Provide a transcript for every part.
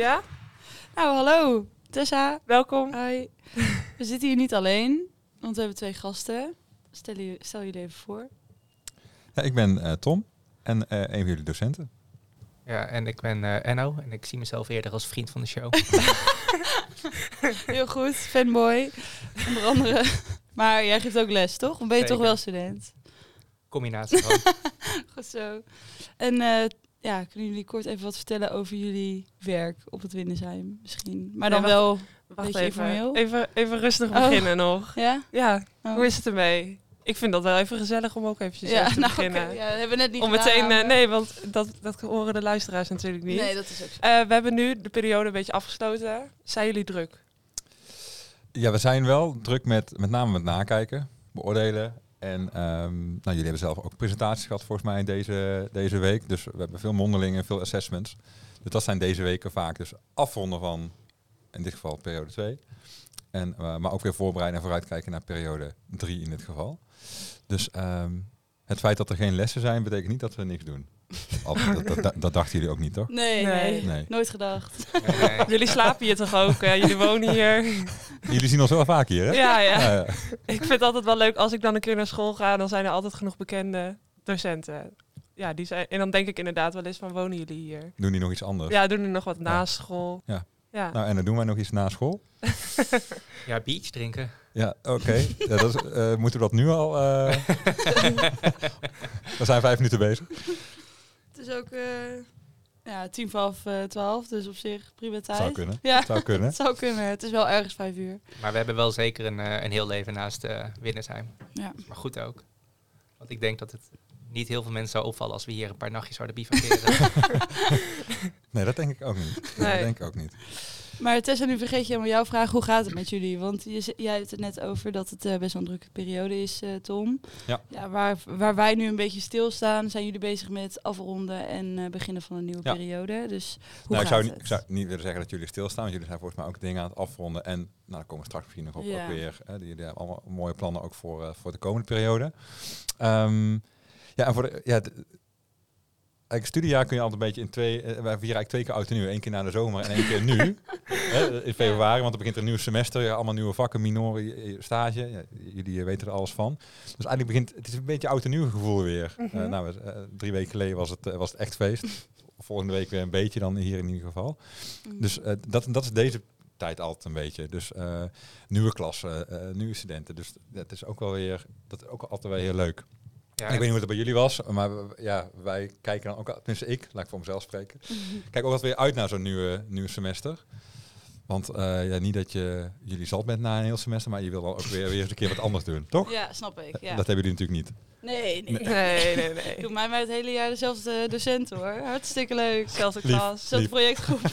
Ja? Nou, hallo. Tessa. Welkom. Hi. We zitten hier niet alleen, want we hebben twee gasten. Stel, je, stel jullie even voor. Ja, ik ben eh, Tom en eh, een van jullie docenten. Ja, en ik ben eh, Enno en ik zie mezelf eerder als vriend van de show. Heel goed, fanboy. Onder andere. Maar jij geeft ook les, toch? Of ben je toch wel student? Combinatie van. Goed zo. En eh, ja, kunnen jullie kort even wat vertellen over jullie werk op het Windesheim misschien? Maar dan wel... Wacht informeel? even. even. Even rustig Oh. beginnen nog. Ja? Ja, Oh. hoe is het ermee? Ik vind dat wel even gezellig om ook eventjes Ja, even te nou, beginnen. oké. ja, dat hebben we net niet om gedaan, meteen, eh, maar- nee, want dat, dat horen de luisteraars natuurlijk niet. Nee, dat is ook zo. Eh, we hebben nu de periode een beetje afgesloten. Zijn jullie druk? Ja, we zijn wel druk met met name met nakijken, beoordelen. En ehm, nou, jullie hebben zelf ook presentaties gehad volgens mij deze, deze week. Dus we hebben veel mondelingen, veel assessments. Dus dat zijn deze weken vaak dus afronden van, in dit geval periode 2. En, eh, maar ook weer voorbereiden en vooruitkijken naar periode 3 in dit geval. Dus ehm, het feit dat er geen lessen zijn, betekent niet dat we niks doen. Dat, dat, dat, dat dachten jullie ook niet, toch? Nee, Nee. Nooit gedacht. Nee. Jullie slapen hier toch ook? eh? jullie wonen hier. Jullie zien ons wel vaak hier, hè? Ja, ja. Ja, ja. Ik vind het altijd wel leuk als ik dan een keer naar school ga. Dan zijn er altijd genoeg bekende docenten. Ja, die zijn, en dan denk ik inderdaad wel eens van wonen jullie hier? Doen die nog iets anders? Ja, doen er nog wat na school. Ja. Ja. Nou, en dan doen wij nog iets na school. Ja, beach drinken. Ja, oké. Ja, dat is, eh, moeten we dat nu al? eh? we zijn vijf minuten bezig. Het is ook eh, ja, tien voor half eh, twaalf, dus op zich prima tijd. Zou kunnen. Ja, Zou kunnen. het zou kunnen. Het is wel ergens vijf uur. Maar we hebben wel zeker een, eh, een heel leven naast uh, Winnersheim. Ja. Maar goed ook. Want ik denk dat het niet heel veel mensen zou opvallen als we hier een paar nachtjes zouden bivakeren. Nee, dat denk ik ook niet. Nee, Nee. Dat denk ik ook niet. Maar Tessa, nu vergeet je helemaal jouw vraag. Hoe gaat het met jullie? Want je, jij hebt het net over dat het eh, best wel een drukke periode is, eh, Tom. Ja. ja waar, waar wij nu een beetje stilstaan, zijn jullie bezig met afronden en eh, beginnen van een nieuwe Ja. periode. Dus hoe Nou, ik, gaat zou, het? niet- ik zou niet willen zeggen dat jullie stilstaan, want jullie zijn volgens mij ook dingen aan het afronden. En nou, daar komen we straks misschien nog op Ja. ook weer. Hè, die, die hebben allemaal mooie plannen ook voor, voor de komende periode. Ehm, ja, en voor de, ja, de- eigenlijk studiejaar kun je altijd een beetje in twee, eh, wij vieren eigenlijk twee keer oud en nieuw. Eén keer na de zomer en één keer nu. Hè, in februari, want er begint een nieuw semester, ja, allemaal nieuwe vakken, minoren, eh, stage. Ja, jullie eh, weten er alles van. Dus eigenlijk begint, het is een beetje oud en nieuw gevoel weer. Eh, Mhm. nou, eh, drie weken geleden was het, eh, was het echt feest. Volgende week weer een beetje dan hier in ieder geval. Mm. Dus eh, dat, dat is deze tijd altijd een beetje. Dus eh, nieuwe klassen, eh, nieuwe studenten. Dus dat is ook wel weer, dat is ook altijd wel heel leuk. Ja, En ik weet niet hoe het bij jullie was, maar ja, wij kijken dan ook, al- tenminste ik, laat ik voor mezelf spreken, kijk ook altijd weer uit naar zo'n nieuwe, nieuwe semester. Want eh, ja, niet dat je jullie zat bent na een heel semester, maar je wil wel ook weer, weer eens een keer wat anders doen, toch? Ja, snap ik. Ja. Dat hebben jullie natuurlijk niet. Nee, nee. Nee, nee, nee. Doe mij maar het hele jaar dezelfde docent hoor. Hartstikke leuk. Zelfde Lief. klas. Zelfde Lief. projectgroep.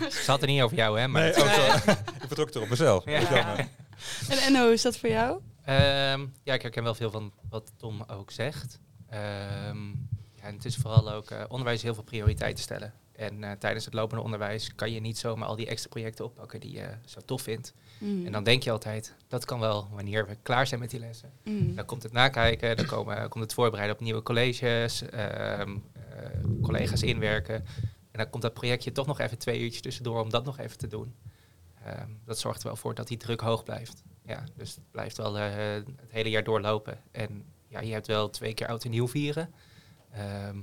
ja. Ze had het niet over jou, hè? Maar Nee, ook zo. ik vertrok er op mezelf. Ja. En hoe is dat voor jou? Ehm, ja, ik herken wel veel van wat Tom ook zegt. Ehm, ja, en het is vooral ook eh, onderwijs heel veel prioriteiten stellen. En eh, tijdens het lopende onderwijs kan je niet zomaar al die extra projecten oppakken die je zo tof vindt. Mm. En dan denk je altijd, dat kan wel wanneer we klaar zijn met die lessen. Mm. Dan komt het nakijken, dan komen, komt het voorbereiden op nieuwe colleges, ehm, eh, collega's inwerken. En dan komt dat projectje toch nog even twee uurtjes tussendoor om dat nog even te doen. Dat zorgt er wel voor dat die druk hoog blijft. Ja, dus het blijft wel eh, het hele jaar doorlopen. En ja, je hebt wel twee keer oud en nieuw vieren. Ehm,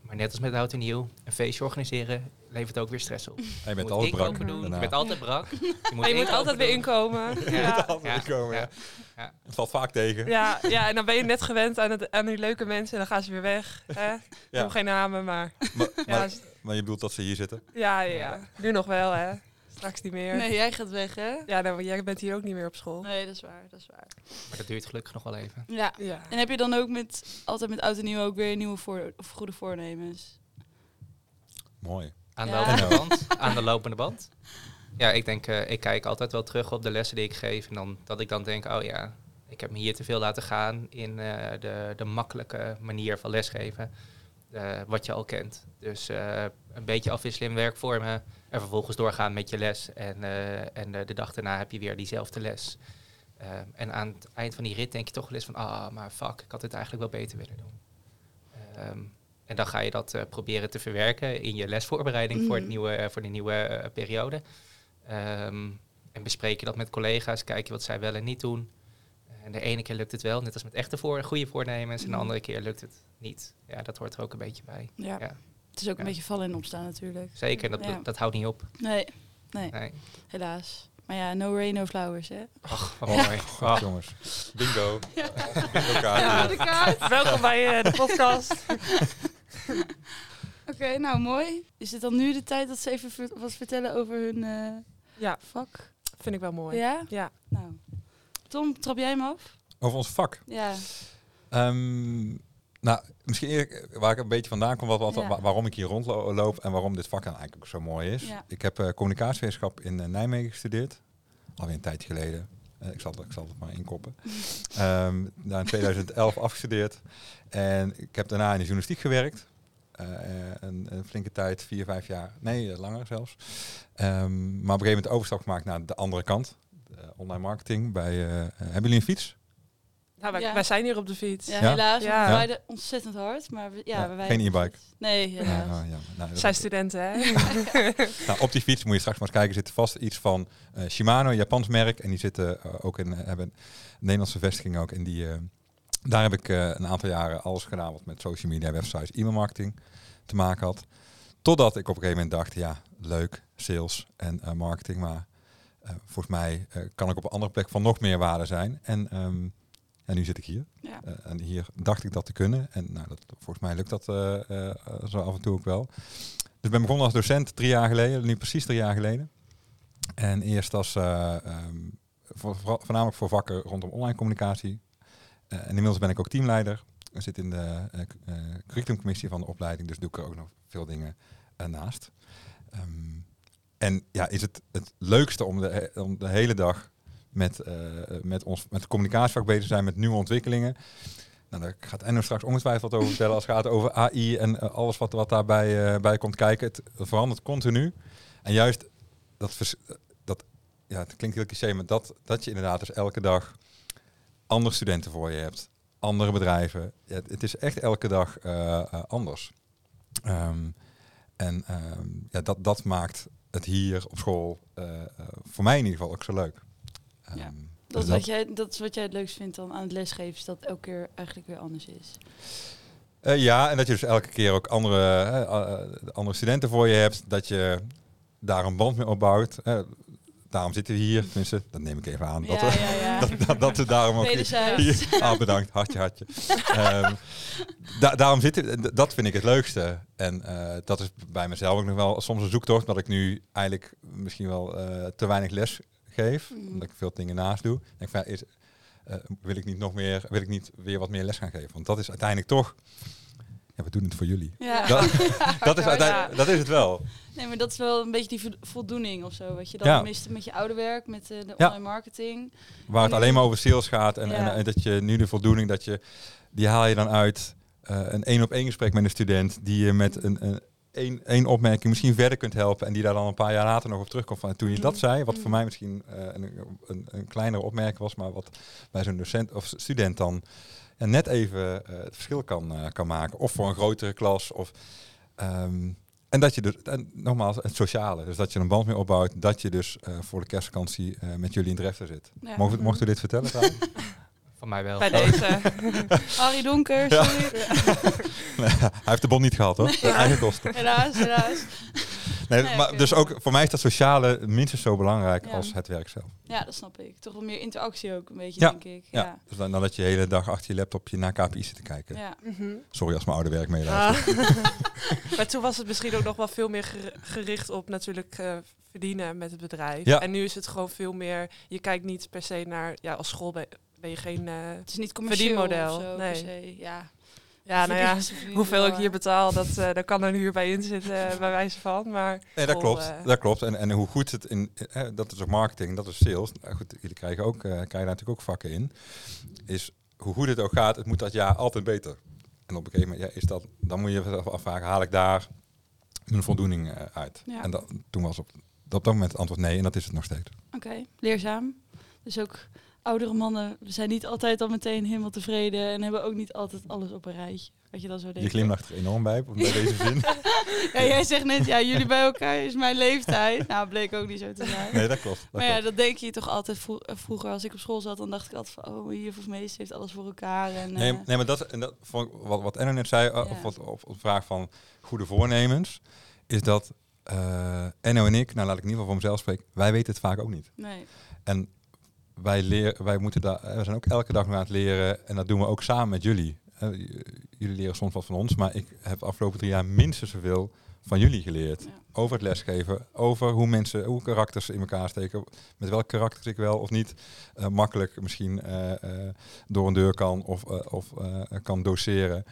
maar net als met oud en nieuw, een feestje organiseren levert ook weer stress op. En je Je bent moet altijd brak. je bent altijd brak. Je moet, je moet altijd weer inkomen. Ja. Ja. Altijd Ja. komen, ja. Ja. Het valt vaak tegen. Ja, ja, en dan ben je net gewend aan, het, aan die leuke mensen en dan gaan ze weer weg. Hè? Ik noem geen namen, maar Maar, ja, maar, maar je bedoelt dat ze hier zitten? ja, ja, ja. Nu nog wel, hè. Straks niet meer. Nee, jij gaat weg hè? Ja, nou, jij bent hier ook niet meer op school. Nee, dat is waar. Dat is waar. Maar dat duurt gelukkig nog wel even. Ja. Ja. En heb je dan ook met altijd met oud en nieuw ook weer nieuwe voor, of goede voornemens? Mooi. Aan de Ja. lopende band. Aan de lopende band. Ja, ik denk, eh, ik kijk altijd wel terug op de lessen die ik geef. En dan, dat ik dan denk, oh ja, ik heb me hier te veel laten gaan in eh, de, de makkelijke manier van lesgeven. eh, wat je al kent. Dus eh, een beetje afwisselen in werkvormen. En vervolgens doorgaan met je les. En, eh, en eh, de dag daarna heb je weer diezelfde les. Eh, en aan het eind van die rit denk je toch wel eens van... Ah, maar fuck, ik had dit eigenlijk wel beter willen doen. Ehm, En dan ga je dat proberen te verwerken in je lesvoorbereiding voor, het Mhm. nieuwe, voor de nieuwe periode. Ehm, en bespreek je dat met collega's, kijk je wat zij wel en niet doen. En de ene keer lukt het wel, net als met echte voor, goede voornemens. En de Mhm. andere keer lukt het niet. Ja, dat hoort er ook een beetje bij. Ja. Ja. Het is ook een beetje vallen en opstaan natuurlijk. Zeker, dat, Ja. dat houdt niet op. Nee, nee, Nee. helaas. Maar ja, no rain, no flowers, hè? Ach, wat Oh, jongens. Bingo. Bingo kaart. Ja. de kaart. Welkom bij eh, de podcast. Oké, nou mooi. Is het dan nu de tijd dat ze even wat vertellen over hun eh, Ja, vak? vind ik wel mooi. Ja? Ja. Nou. Tom, trap jij hem af? Over ons vak. Ja. Ehm, nou, misschien waar ik een beetje vandaan kom, wat, wat, waarom ik hier rondloop en waarom dit vak dan eigenlijk ook zo mooi is. Ik heb eh, communicatiewetenschap in eh, Nijmegen gestudeerd, alweer een tijdje geleden. Eh, ik, zal, ik zal het maar inkoppen. Ehm daar in 2011 afgestudeerd. En ik heb daarna in de journalistiek gewerkt. Een, een flinke tijd, vier, vijf jaar. Nee, langer zelfs. Ehm, maar op een gegeven moment overstap gemaakt naar de andere kant. de online marketing. Bij, hebben jullie een fiets? Nou, wij, Ja. wij zijn hier op de fiets. Ja, Ja? helaas. Ja. We rijden ontzettend hard, maar we, ja, wijden geen e-bike. Nee, helaas. oh, ja. nou, dat- Zijn studenten, hè? Nou, op die fiets moet je straks maar eens kijken. Zit vast iets van eh, Shimano, een Japans merk. En die zitten eh, ook in, eh, hebben een Nederlandse vestiging ook. En die, eh, daar heb ik eh, een aantal jaren alles gedaan wat met social media, websites, e-mailmarketing te maken had. Totdat ik op een gegeven moment dacht, ja, leuk, sales en eh, marketing. Maar eh, volgens mij eh, kan ik op een andere plek van nog meer waarde zijn. En, ehm, en nu zit ik hier. Ja. Eh, en hier dacht ik dat te kunnen. En nou, dat, volgens mij lukt dat eh, eh, zo af en toe ook wel. Dus ik ben begonnen als docent drie jaar geleden, nu precies drie jaar geleden. En eerst als eh, ehm, voor, voornamelijk voor vakken rondom online communicatie. En inmiddels ben ik ook teamleider. Ik zit in de curriculumcommissie van de opleiding, dus doe ik er ook nog veel dingen naast. Ehm, en ja, is het het leukste om de, om de hele dag met, eh, met ons met communicatievak bezig zijn met nieuwe ontwikkelingen. Nou, daar gaat Enno straks ongetwijfeld over vertellen als het gaat over AI en eh, alles wat, wat daarbij eh, bij komt kijken. Het verandert continu. En juist dat, dat ja, het klinkt heel cliché, maar dat, dat je inderdaad dus elke dag andere studenten voor je hebt, andere bedrijven. Het, is echt elke dag anders. Ehm, en ehm, ja, dat, dat maakt het hier op school voor mij in ieder geval ook zo leuk. Ehm, Ja. dus Dat is, wat jij, dat is wat jij het leukst vindt dan aan het lesgeven, is dat elke keer eigenlijk weer anders is. Eh, ja, en dat je dus elke keer ook andere, eh, eh, andere studenten voor je hebt. Dat je daar een band mee opbouwt. Eh, daarom zitten we hier. Tenminste, dat neem ik even aan. Dat, ja, we- ja, ja. dat, dat, dat we daarom ook hier, Ah, bedankt. Hartje, hartje. Ehm, da- daarom zitten, dat vind ik het leukste. En eh, dat is bij mezelf ook nog wel soms een zoektocht. Dat ik nu eigenlijk misschien wel eh, te weinig les geef. Mm. Omdat ik veel dingen naast doe. Ik denk van, ja, is, eh, wil ik niet nog meer, wil ik niet weer wat meer les gaan geven? Want dat is uiteindelijk toch. Ja, we doen het voor jullie. Ja. Dat, dat, is, uiteindelijk, dat is het wel. Nee, maar dat is wel een beetje die vo- voldoening of zo. Wat je dan mist met je oude werk, met eh, de online marketing. Waar het alleen maar over sales gaat. En, en, en dat je nu de voldoening, dat je, die haal je dan uit eh, een één op één gesprek met een student. Die je met een, een één, één opmerking misschien verder kunt helpen. En die daar dan een paar jaar later nog op terugkomt van toen je dat Mhm. zei. Wat voor Mhm. mij misschien eh, een, een, een kleinere opmerking was. Maar wat bij zo'n docent of student dan net even eh, het verschil kan, eh, kan maken. Of voor een grotere klas. Of, ehm, en dat je dus, en nogmaals, het sociale. Dus dat je een band mee opbouwt. Dat je dus voor de kerstvakantie met jullie in Dreften zit. Ja. Mocht, mocht u dit vertellen trouwens? Van mij wel. Bij deze. Harry Donker, Ja. sorry. Nee, hij heeft de bon niet gehad hoor. Ja. Eigen kosten. helaas, helaas. Nee, Nee, maar dus ook voor mij is dat sociale minstens zo belangrijk Ja. als het werk zelf. Ja, dat snap ik. Toch wel meer interactie ook een beetje, Ja. denk ik. Ja. Ja. Dus dan, dan dat je de hele dag achter je laptopje naar KPI zit te kijken. ja. Mhm. Sorry als mijn oude werk mee Ah. maar toen was het misschien ook nog wel veel meer ger- gericht op natuurlijk eh, verdienen met het bedrijf. Ja. En nu is het gewoon veel meer, je kijkt niet per se naar, ja als school ben, je geen, eh, Het is niet commercieel Verdienmodel, of zo, nee. per se. Ja, ja nou ja, hoeveel ik hier betaal, dat, eh daar kan er een huur bij inzitten eh, bij wijze van. Maar Nee, dat klopt. Dat klopt. En, en hoe goed het in, dat is ook marketing, dat is sales. Nou, goed, jullie krijgen, ook, eh, krijgen daar natuurlijk ook vakken in. Is hoe goed het ook gaat, het moet dat jaar altijd beter. En op een gegeven moment ja, is dat, dan moet je jezelf afvragen, haal ik daar mijn voldoening uit? Ja. En dat, toen was op, op dat moment het antwoord nee, en dat is het nog steeds. Oké, leerzaam. Dus ook oudere mannen zijn niet altijd al meteen helemaal tevreden en hebben ook niet altijd alles op een rijtje. Wat je dan zo Je denkt. glimlacht er enorm bij, bij deze zin. Ja, jij zegt net, ja, jullie bij elkaar is mijn leeftijd. Nou, bleek ook niet zo te zijn. Nee, dat klopt. Dat maar ja, klopt. dat denk je toch altijd vro- eh, vroeger als ik op school zat, dan dacht ik altijd van, oh, hier of meester heeft alles voor elkaar. En, Nee, eh, nee maar dat, en dat vond ik, wat, wat net zei, uh, Ja. of wat, op, vraag van goede voornemens, is dat eh Enno en ik, nou laat ik in ieder geval voor mezelf spreken, wij weten het vaak ook niet. nee. En wij, leren, wij moeten daar, we zijn ook elke dag nog aan het leren en dat doen we ook samen met jullie. Eh, jullie leren soms wat van ons, maar ik heb de afgelopen drie jaar minstens zoveel van jullie geleerd. Ja. Over het lesgeven, over hoe mensen, hoe karakters in elkaar steken, met welk karakter ik wel of niet eh, makkelijk misschien eh, eh, door een deur kan of, eh, of eh, kan doseren.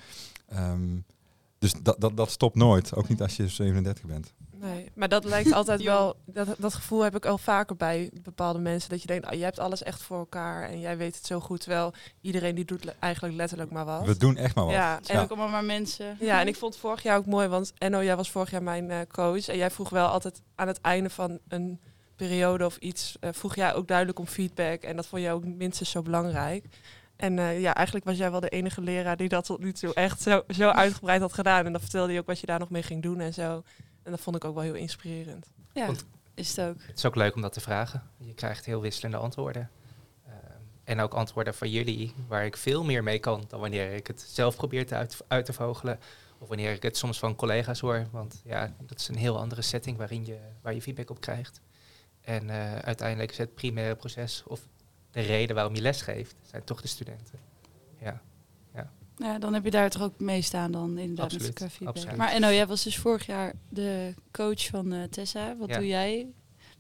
Ehm, dus dat, dat, dat stopt nooit, ook niet als je 37 bent. Nee, maar dat lijkt altijd wel. Dat, dat gevoel heb ik al vaker bij bepaalde mensen. Dat je denkt, ah, jij hebt alles echt voor elkaar en jij weet het zo goed. Terwijl iedereen die doet le- eigenlijk letterlijk maar wat. We doen echt maar wat. ja, Het zijn en, ook allemaal maar mensen. ja, en ik vond vorig jaar ook mooi, want Enno, jij was vorig jaar mijn eh, coach. En jij vroeg wel altijd aan het einde van een periode of iets, eh, vroeg jij ook duidelijk om feedback. En dat vond jij ook minstens zo belangrijk. En eh, ja, eigenlijk was jij wel de enige leraar die dat tot nu toe echt zo, zo uitgebreid had gedaan. En dan vertelde je ook wat je daar nog mee ging doen en zo. En dat vond ik ook wel heel inspirerend. Ja, Want- is het ook. Het is ook leuk om dat te vragen. Je krijgt heel wisselende antwoorden. Ehm, en ook antwoorden van jullie waar ik veel meer mee kan dan wanneer ik het zelf probeer te uit, uit te vogelen. Of wanneer ik het soms van collega's hoor. Want ja, dat is een heel andere setting waarin je, waar je feedback op krijgt. En eh, uiteindelijk is het primaire proces of de reden waarom je les geeft, zijn toch de studenten. Ja, Ja, dan heb je daar toch ook mee staan dan inderdaad Absoluut, met elkaar feedback. absoluut. Maar Enno, jij was dus vorig jaar de coach van eh, Tessa. Wat Ja. doe jij?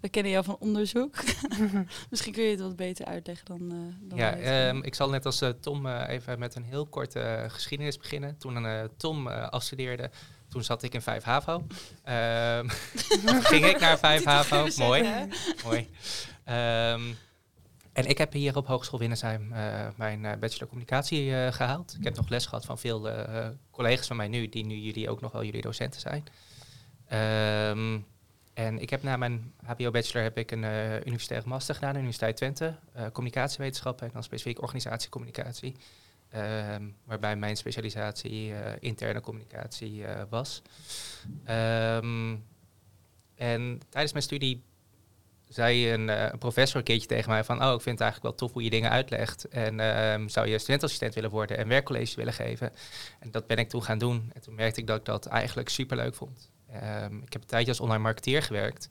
We kennen jou van onderzoek. Misschien kun je het wat beter uitleggen dan, eh dan ja ehm, ik zal net als eh, Tom even met een heel korte geschiedenis beginnen. Toen Tom afstudeerde, toen zat ik in 5 HAVO. Ehm, ging ik naar 5 HAVO, mooi. mooi. Ehm, en ik heb hier op Hogeschool Winnersheim eh, mijn eh, bachelor communicatie eh, gehaald. Ik heb nog les gehad van veel collega's van mij nu, die nu jullie ook nog wel jullie docenten zijn. Ehm, en ik heb na mijn HBO-bachelor heb ik een universitaire master gedaan aan de Universiteit Twente. communicatiewetenschappen en dan specifiek organisatiecommunicatie. Ehm, waarbij mijn specialisatie interne communicatie was. Ehm, en tijdens mijn studie zei een, eh, een professor een keertje tegen mij van... oh, ik vind het eigenlijk wel tof hoe je dingen uitlegt. En ehm, zou je studentassistent willen worden en werkcollege willen geven? En dat ben ik toen gaan doen. En toen merkte ik dat ik dat eigenlijk superleuk vond. Ehm, ik heb een tijdje als online marketeer gewerkt.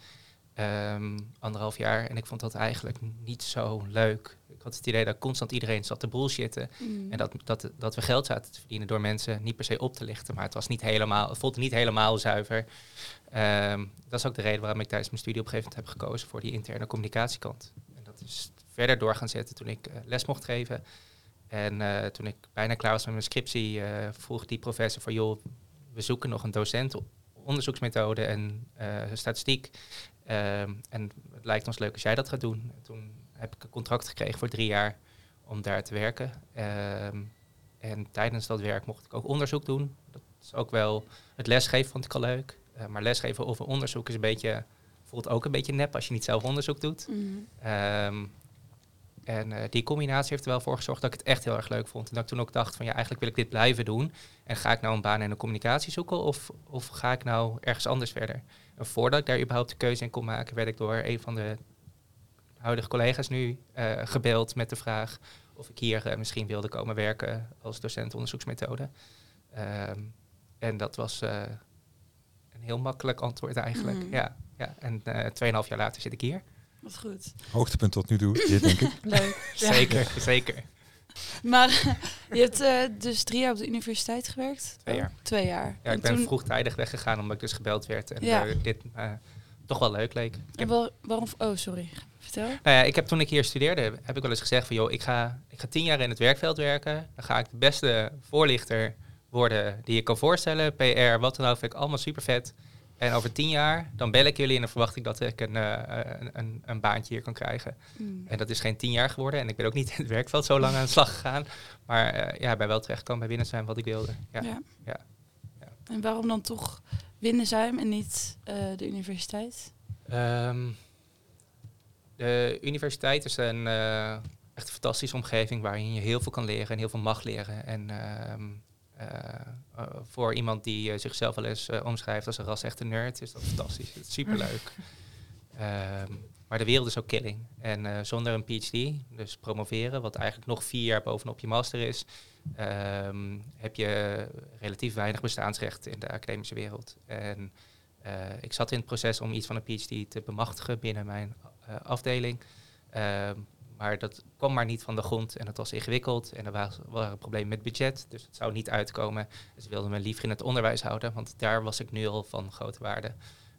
ehm, anderhalf jaar. En ik vond dat eigenlijk niet zo leuk. Had het idee dat constant iedereen zat te bullshitten. Mm. En dat, dat, dat we geld zaten te verdienen door mensen niet per se op te lichten. Maar het, was niet helemaal, het voelde niet helemaal zuiver. Ehm, dat is ook de reden waarom ik tijdens mijn studie op een gegeven moment heb gekozen voor die interne communicatiekant. En dat is verder door gaan zetten toen ik eh, les mocht geven. En eh, toen ik bijna klaar was met mijn scriptie, eh, vroeg die professor van joh, we zoeken nog een docent op onderzoeksmethode en statistiek. Ehm, en het lijkt ons leuk als jij dat gaat doen. En toen heb ik een contract gekregen voor drie jaar om daar te werken. Ehm, en tijdens dat werk mocht ik ook onderzoek doen. Dat is ook wel, het lesgeven vond ik al leuk. Eh, maar lesgeven over onderzoek is een beetje, voelt ook een beetje nep als je niet zelf onderzoek doet. Mm. Ehm, en eh, die combinatie heeft er wel voor gezorgd dat ik het echt heel erg leuk vond. En dat ik toen ook dacht van ja, eigenlijk wil ik dit blijven doen. En ga ik nou een baan in de communicatie zoeken of, of ga ik nou ergens anders verder? En voordat ik daar überhaupt de keuze in kon maken, werd ik door een van de huidige collega's nu eh, gebeld met de vraag of ik hier eh, misschien wilde komen werken als docent onderzoeksmethode. Ehm, en dat was eh, een heel makkelijk antwoord eigenlijk. Mhm. Ja, ja. En eh 2,5 jaar later zit ik hier. Wat goed. Hoogtepunt tot nu toe, dit denk ik. Leuk. Ja. Zeker, zeker. Maar je hebt dus drie jaar op de universiteit gewerkt? Twee jaar. Twee jaar. Ja, En ik ben toen- vroegtijdig weggegaan omdat ik dus gebeld werd en Ja. eh, dit eh, toch wel leuk leek. En waarom... Oh, sorry. Vertel. nou ja, ik heb toen ik hier studeerde, heb ik wel eens gezegd van joh, ik ga, ik ga tien jaar in het werkveld werken. Dan ga ik de beste voorlichter worden die je kan voorstellen. PR, wat dan ook, vind ik allemaal super vet. En over tien jaar, dan bel ik jullie en dan verwacht ik dat ik een, eh, een, een, een baantje hier kan krijgen. Mm. En dat is geen tien jaar geworden. En ik ben ook niet in het werkveld zo lang aan de slag gegaan. Maar eh, ja, ik ben wel terechtgekomen bij binnen zijn wat ik wilde. Ja. Ja. ja, ja. En waarom dan toch Windersheim en niet eh, de universiteit? Ehm, de universiteit is een, eh, echt een fantastische omgeving waarin je heel veel kan leren en heel veel mag leren. En ehm, eh, eh, voor iemand die zichzelf wel eens omschrijft als een ras-echte nerd, is dat fantastisch. Het is superleuk. Ehm, maar de wereld is ook killing. En zonder een PhD, dus promoveren, wat eigenlijk nog vier jaar bovenop je master is, ehm, heb je relatief weinig bestaansrecht in de academische wereld. En ik zat in het proces om iets van een PhD te bemachtigen binnen mijn afdeling. Ehm, maar dat kwam maar niet van de grond en het was ingewikkeld en er waren problemen met budget, dus het zou niet uitkomen. Dus ik wilde me liever in het onderwijs houden, want daar was ik nu al van grote waarde.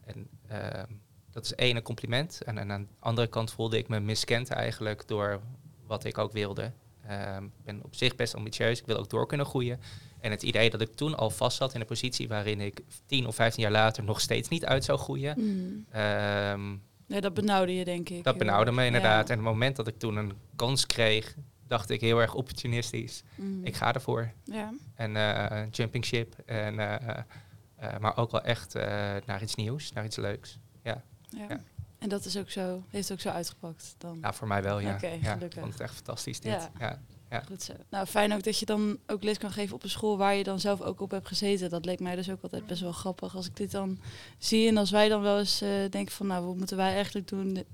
En ehm, dat is één een compliment. En, en aan de andere kant voelde ik me miskend eigenlijk door wat ik ook wilde. Ehm, Ik ben op zich best ambitieus, ik wil ook door kunnen groeien. En het idee dat ik toen al vast zat in een positie waarin ik 10 of 15 jaar later nog steeds niet uit zou groeien. Mm. Ja, dat benauwde je, denk ik. dat benauwde me inderdaad. Ja. En op het moment dat ik toen een kans kreeg, dacht ik heel erg opportunistisch. Mm. Ik ga ervoor. Ja. En eh, jumping ship. En, eh, eh, maar ook wel echt naar iets nieuws, naar iets leuks. Ja. Ja. En dat is ook zo, heeft ook zo uitgepakt dan. Nou, voor mij wel, ja. Oké, ja ik vond het echt fantastisch dit. Ja. Goed zo. Nou, fijn ook dat je dan ook les kan geven op een school waar je dan zelf ook op hebt gezeten. Dat leek mij dus ook altijd best wel grappig als ik dit dan zie. En als wij dan wel eens eh, denken van, nou, wat moeten wij eigenlijk doen?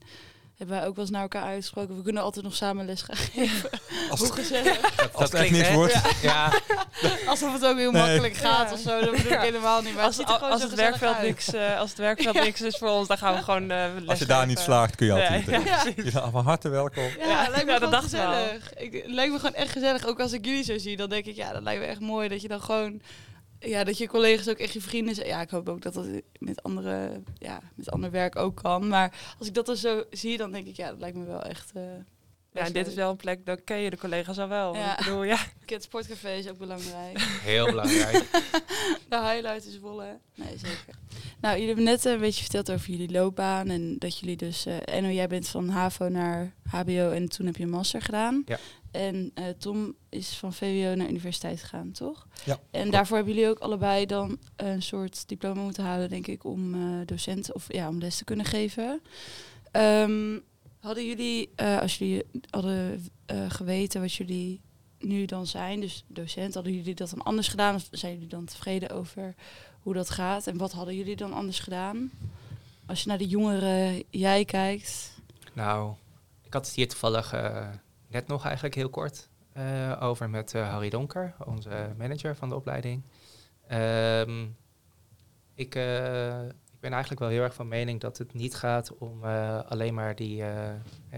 Hebben wij ook wel eens naar elkaar uitgesproken. We kunnen altijd nog samen les gaan geven. Als het, gezellig. Dat, als het echt niks hè? wordt. Ja, Alsof het ook heel Nee. makkelijk gaat Ja. of zo. Dat bedoel ik Ja. helemaal niet. Maar Als, het gewoon als het werkveld niks, eh, als het werkveld niks is voor ons, dan gaan we gewoon eh Als je daar niet slaagt, kun je altijd. Eh, Je bent van harte welkom. Ja, lijkt me dat gezellig. Ik, het lijkt me gewoon echt gezellig. Ook als ik jullie zo zie, dan denk ik, ja, dat lijkt me echt mooi. Dat je dan gewoon, ja, dat je collega's ook echt je vrienden zijn. Ja, ik hoop ook dat dat met andere, ja, met ander werk ook kan. Maar als ik dat dan zo zie, dan denk ik, ja, dat lijkt me wel echt... eh Ja, en dit is wel een plek, dan ken je de collega's al wel. Ja. Ik bedoel, ja. Het sportcafé is ook belangrijk. heel belangrijk. De highlight is Wolle. Nee, zeker. Nou, jullie hebben net een beetje verteld over jullie loopbaan. En dat jullie dus... eh Enno, jij bent van HAVO naar HBO en toen heb je een master gedaan. Ja. En eh, Tom is van VWO naar universiteit gegaan, toch? Ja, En klopt. daarvoor hebben jullie ook allebei dan een soort diploma moeten halen, denk ik, om eh, docent of ja, om les te kunnen geven. Ehm, hadden jullie, eh, als jullie hadden eh, geweten wat jullie nu dan zijn, dus docent, hadden jullie dat dan anders gedaan? Of zijn jullie dan tevreden over hoe dat gaat? En wat hadden jullie dan anders gedaan? Als je naar de jongere jij kijkt. Nou, ik had het hier toevallig eh, net nog eigenlijk heel kort eh, over met eh, Harry Donker, onze manager van de opleiding. Ehm, ik, eh, ik ben eigenlijk wel heel erg van mening dat het niet gaat om alleen maar die,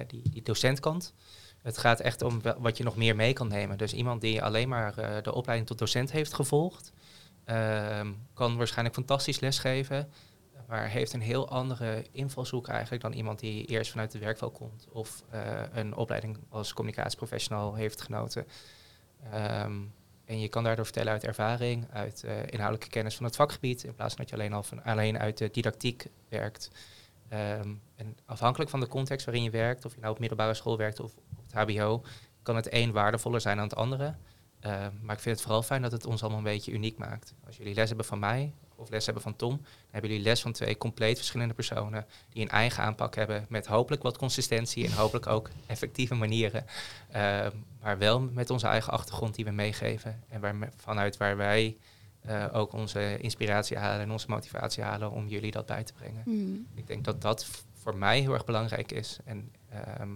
die, die docentkant. Het gaat echt om wat je nog meer mee kan nemen. Dus iemand die alleen maar de opleiding tot docent heeft gevolgd, ehm, kan waarschijnlijk fantastisch lesgeven maar heeft een heel andere invalshoek eigenlijk dan iemand die eerst vanuit de werkveld komt of eh, een opleiding als communicatieprofessional heeft genoten. Ehm, en je kan daardoor vertellen uit ervaring, uit eh, inhoudelijke kennis van het vakgebied, in plaats van dat je alleen al van, alleen uit de didactiek werkt. Ehm, en afhankelijk van de context waarin je werkt, of je nou op middelbare school werkt of op het HBO, kan het een waardevoller zijn dan het andere. Ehm, maar ik vind het vooral fijn dat het ons allemaal een beetje uniek maakt. Als jullie les hebben van mij of les hebben van Tom, dan hebben jullie les van twee compleet verschillende personen die een eigen aanpak hebben met hopelijk wat consistentie en hopelijk ook effectieve manieren. Ehm, maar wel met onze eigen achtergrond die we meegeven en waar, vanuit waar wij eh, ook onze inspiratie halen en onze motivatie halen om jullie dat bij te brengen. Ik denk dat dat voor mij heel erg belangrijk is. En ehm,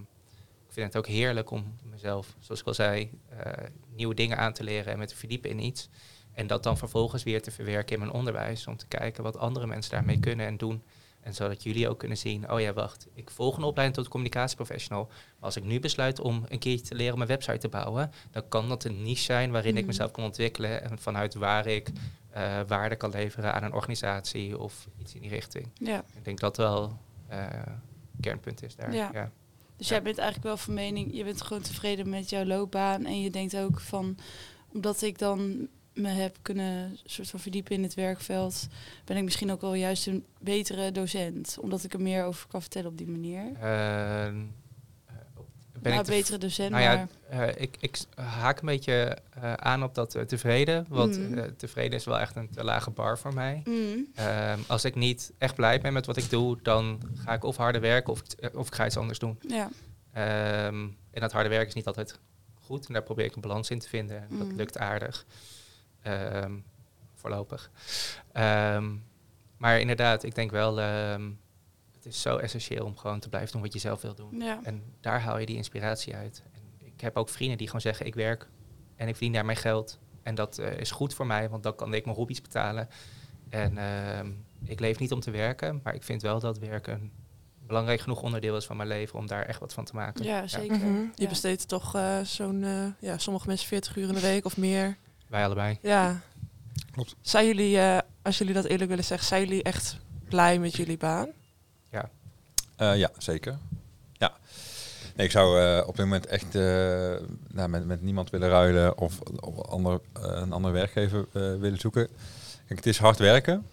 ik vind het ook heerlijk om mezelf, zoals ik al zei, eh, nieuwe dingen aan te leren en me te verdiepen in iets. En dat dan vervolgens weer te verwerken in mijn onderwijs. Om te kijken wat andere mensen daarmee kunnen en doen. En zodat jullie ook kunnen zien, oh ja, wacht, ik volg een opleiding tot communicatieprofessional. Maar als ik nu besluit om een keertje te leren om een website te bouwen, dan kan dat een niche zijn waarin ik Mhm. mezelf kan ontwikkelen. En vanuit waar ik eh, waarde kan leveren aan een organisatie of iets in die richting. Ja. Ik denk dat wel eh kernpunt is daar. Ja. Ja. Dus Ja. jij bent eigenlijk wel van mening, je bent gewoon tevreden met jouw loopbaan. En je denkt ook van, omdat ik dan me heb kunnen soort van verdiepen in het werkveld, ben ik misschien ook wel juist een betere docent. Omdat ik er meer over kan vertellen op die manier. Eh, ben nou, ik te- betere docent, nou ja, maar... eh, ik, ik haak een beetje eh, aan op dat tevreden. Want eh, tevreden is wel echt een te lage bar voor mij. Mm. Ehm, als ik niet echt blij ben met wat ik doe, dan ga ik of harder werken of, ik- of ik ga iets anders doen. Ja. Ehm, en dat harde werk is niet altijd goed. En daar probeer ik een balans in te vinden. Dat Mm. lukt aardig. Ehm, voorlopig. Ehm, maar inderdaad, ik denk wel, ehm, het is zo essentieel om gewoon te blijven doen wat je zelf wil doen. Ja. En daar haal je die inspiratie uit. En ik heb ook vrienden die gewoon zeggen, ik werk en ik verdien daar mijn geld. En dat eh, is goed voor mij, want dan kan ik mijn hobby's betalen. En ehm, ik leef niet om te werken, maar ik vind wel dat werk een belangrijk genoeg onderdeel is van mijn leven om daar echt wat van te maken. Ja, zeker. Mhm. Je besteedt toch eh, zo'n, eh, ja, sommige mensen 40 uur in de week of meer. Wij allebei. Ja. Klopt. Zijn jullie, eh, als jullie dat eerlijk willen zeggen, zijn jullie echt blij met jullie baan? Eh, ja, zeker. Ja. Nee, ik zou eh, op dit moment echt eh, nou, met, met niemand willen ruilen of, of ander, een andere werkgever eh, willen zoeken. Kijk, het is hard werken,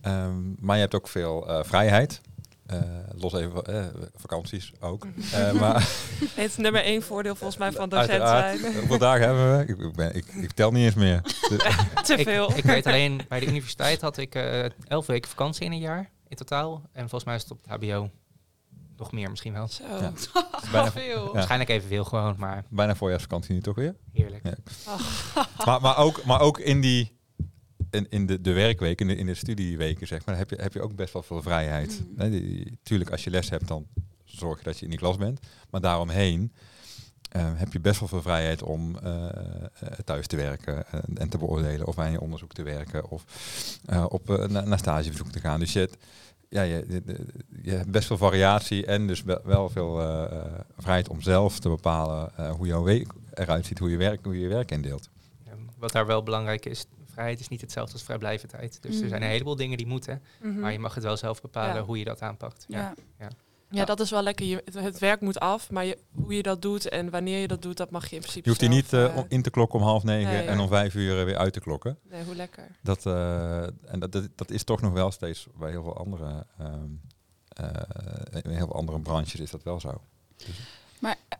Ehm, maar je hebt ook veel eh, vrijheid. Eh, los even eh, vakanties ook. Eh, maar Nee, het is nummer één voordeel volgens mij van docent zijn. hoeveel dagen hebben we? Ik, ik, ben, ik, ik tel niet eens meer. Te Ik, veel. ik weet alleen, bij de universiteit had ik eh, elf weken vakantie in een jaar in totaal. En volgens mij is het op het hbo nog meer misschien wel. Zo. Ja. bijna, veel. Ja. Waarschijnlijk evenveel gewoon, maar bijna voorjaarsvakantie nu toch weer? heerlijk. Ja. maar, maar, ook, maar ook in, die, in, in de, de werkweken, in de, in de studieweken, zeg maar, heb je, heb je ook best wel veel vrijheid. Mm. Nee, die- tuurlijk, als je les hebt, dan zorg je dat je in die klas bent. Maar daaromheen eh, heb je best wel veel vrijheid om eh, eh, thuis te werken en, en te beoordelen of aan je onderzoek te werken of eh, op, na- naar stagebezoek te gaan. Dus je, hebt- ja, je, je, je hebt best veel variatie en dus wel, veel vrijheid om zelf te bepalen eh, hoe jouw week eruit ziet, hoe je werk, hoe je, je werk indeelt. Wat daar wel belangrijk is, vrijheid is niet hetzelfde als vrijblijvendheid. Dus er Mhm. zijn een heleboel dingen die moeten, Mhm. maar je mag het wel zelf bepalen Ja. hoe je dat aanpakt. Ja. Ja. Ja, dat is wel lekker. Je, het- werk moet af, maar je, hoe je dat doet en wanneer je dat doet, dat mag je in principe Je hoeft die niet om- in te klokken om half negen Nee. en om vijf uur eh, weer uit te klokken. Nee, hoe lekker. Dat, eh, en dat, dat, dat is toch nog wel steeds bij heel veel andere, ehm, eh, in heel veel andere branches is dat wel zo.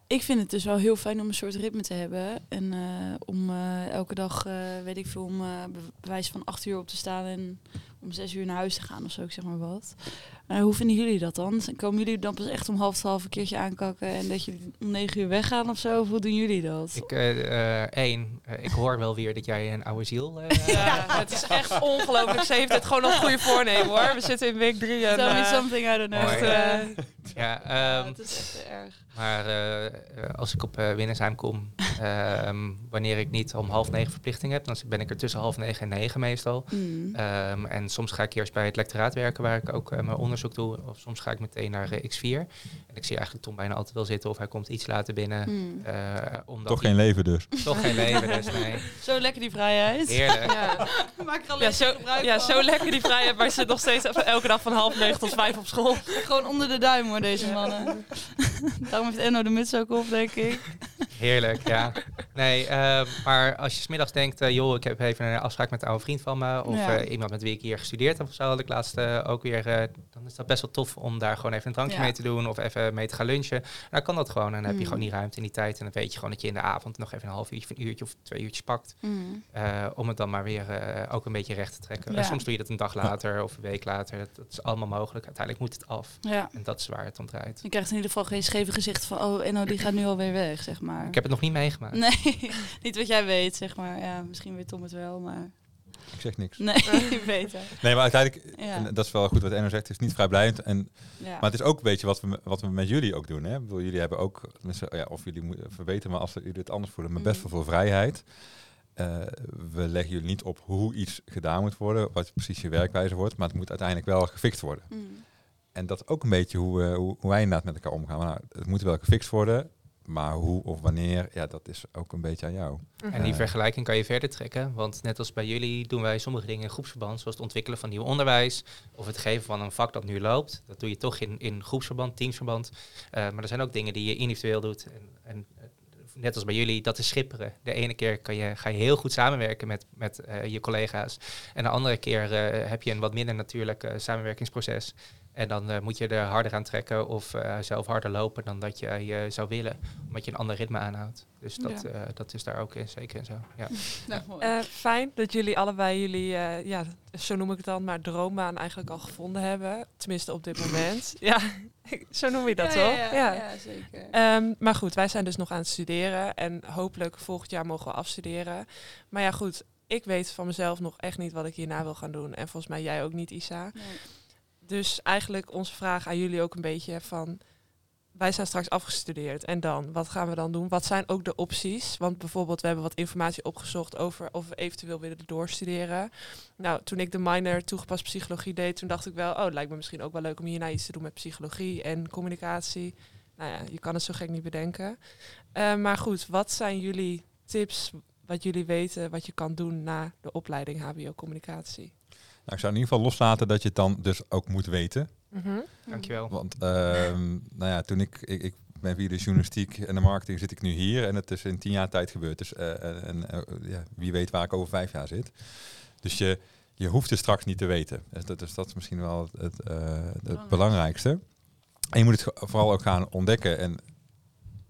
Ik vind het dus wel heel fijn om een soort ritme te hebben. En eh, om eh, elke dag, eh, weet ik veel, om eh, be- bewijs van acht uur op te staan en om zes uur naar huis te gaan of zo, ik zeg maar wat. Eh, hoe vinden jullie dat dan? Komen jullie dan pas echt om half twaalf een keertje aankakken en dat jullie om negen uur weggaan of zo? Of hoe doen jullie dat? Ik, één, ik hoor wel weer dat jij een oude ziel eh Ja, het is echt ongelooflijk. Ze heeft het gewoon een goede voornemen hoor. We zitten in week drie en... Tell me something, I don't know. Mooi. echt, Ja, Ja, ehm, het is echt erg. maar eh, eh, als ik op uh, Winnersheim kom, ehm, wanneer ik niet om half negen verplichting heb, dan ben ik er tussen half negen en negen meestal. Mm. Ehm, en soms ga ik eerst bij het lectoraat werken, waar ik ook eh, mijn onderzoek doe. Of soms ga ik meteen naar eh, X4. En ik zie eigenlijk Tom bijna altijd wel zitten, of hij komt iets later binnen. Mm. eh, omdat Toch geen leven dus. Toch geen leven, dus nee. Zo lekker die vrijheid. Heerlijk. ja. Maak er Ja, zo, gebruik ja, van. zo lekker die vrijheid, maar ze zit nog steeds elke dag van half negen tot vijf op school. Gewoon onder de duim hoor, deze mannen. Daarom heeft Enno de muts ook op, denk ik. Heerlijk, ja. Nee, eh, maar als je smiddags denkt, eh, joh, ik heb even een afspraak met een oude vriend van me, of Ja. eh, iemand met wie ik hier gestudeerd heb of zo, had ik laatst eh, ook weer, dan is dat best wel tof om daar gewoon even een drankje Ja. mee te doen of even mee te gaan lunchen. Dan kan dat gewoon en dan heb je Mm. gewoon die ruimte en die tijd en dan weet je gewoon dat je in de avond nog even een half uurtje, of een uurtje of twee uurtjes pakt, Mm. om het dan maar weer ook een beetje recht te trekken. Ja. En soms doe je dat een dag later of een week later, dat, dat is allemaal mogelijk. Uiteindelijk moet het af Ja. en dat is waar het om draait. Je krijgt in ieder geval geen scheve gezicht van, oh, Enno die gaat nu alweer weg, zeg maar. Ik heb het nog niet meegemaakt. Nee, niet wat jij weet, zeg maar. Ja, misschien weet Tom het wel, maar... Ik zeg niks. Nee, beter. Nee, maar uiteindelijk, Ja. en dat is wel goed wat Enno zegt, het is niet vrijblijvend. En, Ja. Maar het is ook een beetje wat we, wat we met jullie ook doen. Hè? Ik bedoel, jullie hebben ook, ja, of jullie moeten verbeteren, maar als jullie het anders voelen, maar best Mm. wel veel vrijheid. Eh, we leggen jullie niet op hoe iets gedaan moet worden, wat precies je werkwijze wordt, maar het moet uiteindelijk wel gefixt worden. Mm. En dat is ook een beetje hoe, eh, hoe, hoe wij inderdaad met elkaar omgaan. Nou, het moet wel gefixt worden, maar hoe of wanneer, ja, dat is ook een beetje aan jou. En die vergelijking kan je verder trekken, want net als bij jullie doen wij sommige dingen in groepsverband, zoals het ontwikkelen van nieuw onderwijs of het geven van een vak dat nu loopt. Dat doe je toch in, in groepsverband, teamsverband. Eh, maar er zijn ook dingen die je individueel doet. En, en eh, net als bij jullie, dat is schipperen. De ene keer kan je, ga je heel goed samenwerken met, met eh, je collega's. En de andere keer eh, heb je een wat minder natuurlijk eh, samenwerkingsproces. En dan eh, moet je er harder aan trekken of eh, zelf harder lopen dan dat je je zou willen. Omdat je een ander ritme aanhoudt. Dus dat, Ja. eh, dat is daar ook in, zeker in zo. Ja. Nou. Eh, fijn dat jullie allebei jullie, eh, ja, zo noem ik het dan, maar droombaan eigenlijk al gevonden hebben. Tenminste op dit moment. ja, zo noem je dat ja, toch? Ja, ja, ja, zeker. Ehm, maar goed, wij zijn dus nog aan het studeren en hopelijk volgend jaar mogen we afstuderen. Maar ja, goed, ik weet van mezelf nog echt niet wat ik hierna wil gaan doen. En volgens mij jij ook niet, Isa. Nee. Dus eigenlijk onze vraag aan jullie ook een beetje van... Wij zijn straks afgestudeerd en dan? Wat gaan we dan doen? Wat zijn ook de opties? Want bijvoorbeeld, we hebben wat informatie opgezocht over of we eventueel willen doorstuderen. Nou, toen ik de minor toegepast psychologie deed, toen dacht ik wel... Oh, het lijkt me misschien ook wel leuk om hierna iets te doen met psychologie en communicatie. Nou ja, je kan het zo gek niet bedenken. Eh, maar goed, wat zijn jullie tips, wat jullie weten, wat je kan doen na de opleiding HBO-communicatie? Nou, ik zou in ieder geval loslaten dat je het dan dus ook moet weten. Mhm. Dankjewel. Want ehm, nou ja, toen ik, ik, ik ben via de journalistiek en de marketing zit ik nu hier en het is in tien jaar tijd gebeurd. Dus eh, en, en, eh, ja, wie weet waar ik over vijf jaar zit. Dus je, je hoeft het straks niet te weten. Dus dat, dus dat is misschien wel het, het, eh, het belangrijkste. En je moet het vooral ook gaan ontdekken. En,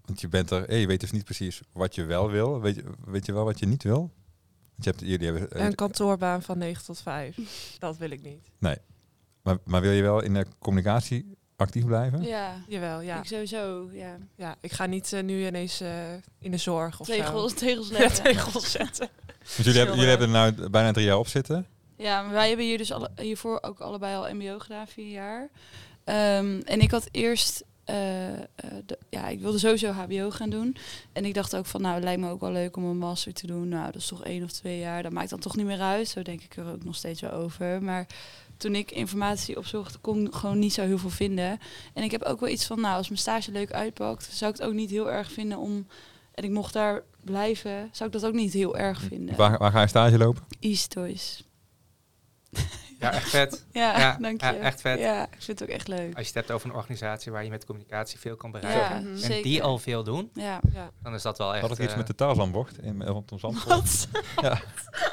want je bent er, eh, je weet dus niet precies wat je wel wil. Weet je, weet je wel wat je niet wil? Want je hebt, jullie hebben, eh, Een kantoorbaan van 9 tot 5. Dat wil ik niet. maar, maar wil je wel in de communicatie actief blijven? Ja, Jawel, ja. ik sowieso. Ja. ja ik ga niet eh, nu ineens eh, in de zorg of Tegels, zo. tegels Ja, tegels zetten. Dus jullie hebben, jullie hebben er nou bijna drie jaar op zitten. Ja, maar wij hebben hier dus alle, hiervoor ook allebei al MBO gedaan, vier jaar. Ehm, en ik had eerst, de- ja, ik wilde sowieso HBO gaan doen. En ik dacht ook van, nou, het lijkt me ook wel leuk om een master te doen. Nou, dat is toch één of twee jaar. Dat maakt dan toch niet meer uit. Zo denk ik er ook nog steeds wel over. Maar toen ik informatie opzocht, kon ik gewoon niet zo heel veel vinden. En ik heb ook wel iets van, nou, als mijn stage leuk uitpakt, zou ik het ook niet heel erg vinden om. En ik mocht daar blijven, zou ik dat ook niet heel erg vinden. Waar, waar ga je stage lopen? East Toys. Ja, echt vet. Ja, Ja, dank je. ja, echt vet. Ja, ik vind het ook echt leuk. Als je het hebt over een organisatie waar je met communicatie veel kan bereiken. Ja, Mhm. En zeker. die al veel doen, Ja. Ja. dan is dat wel echt... Had ik iets eh, met de Tarzanbocht in rondom Zandvoort? Ja.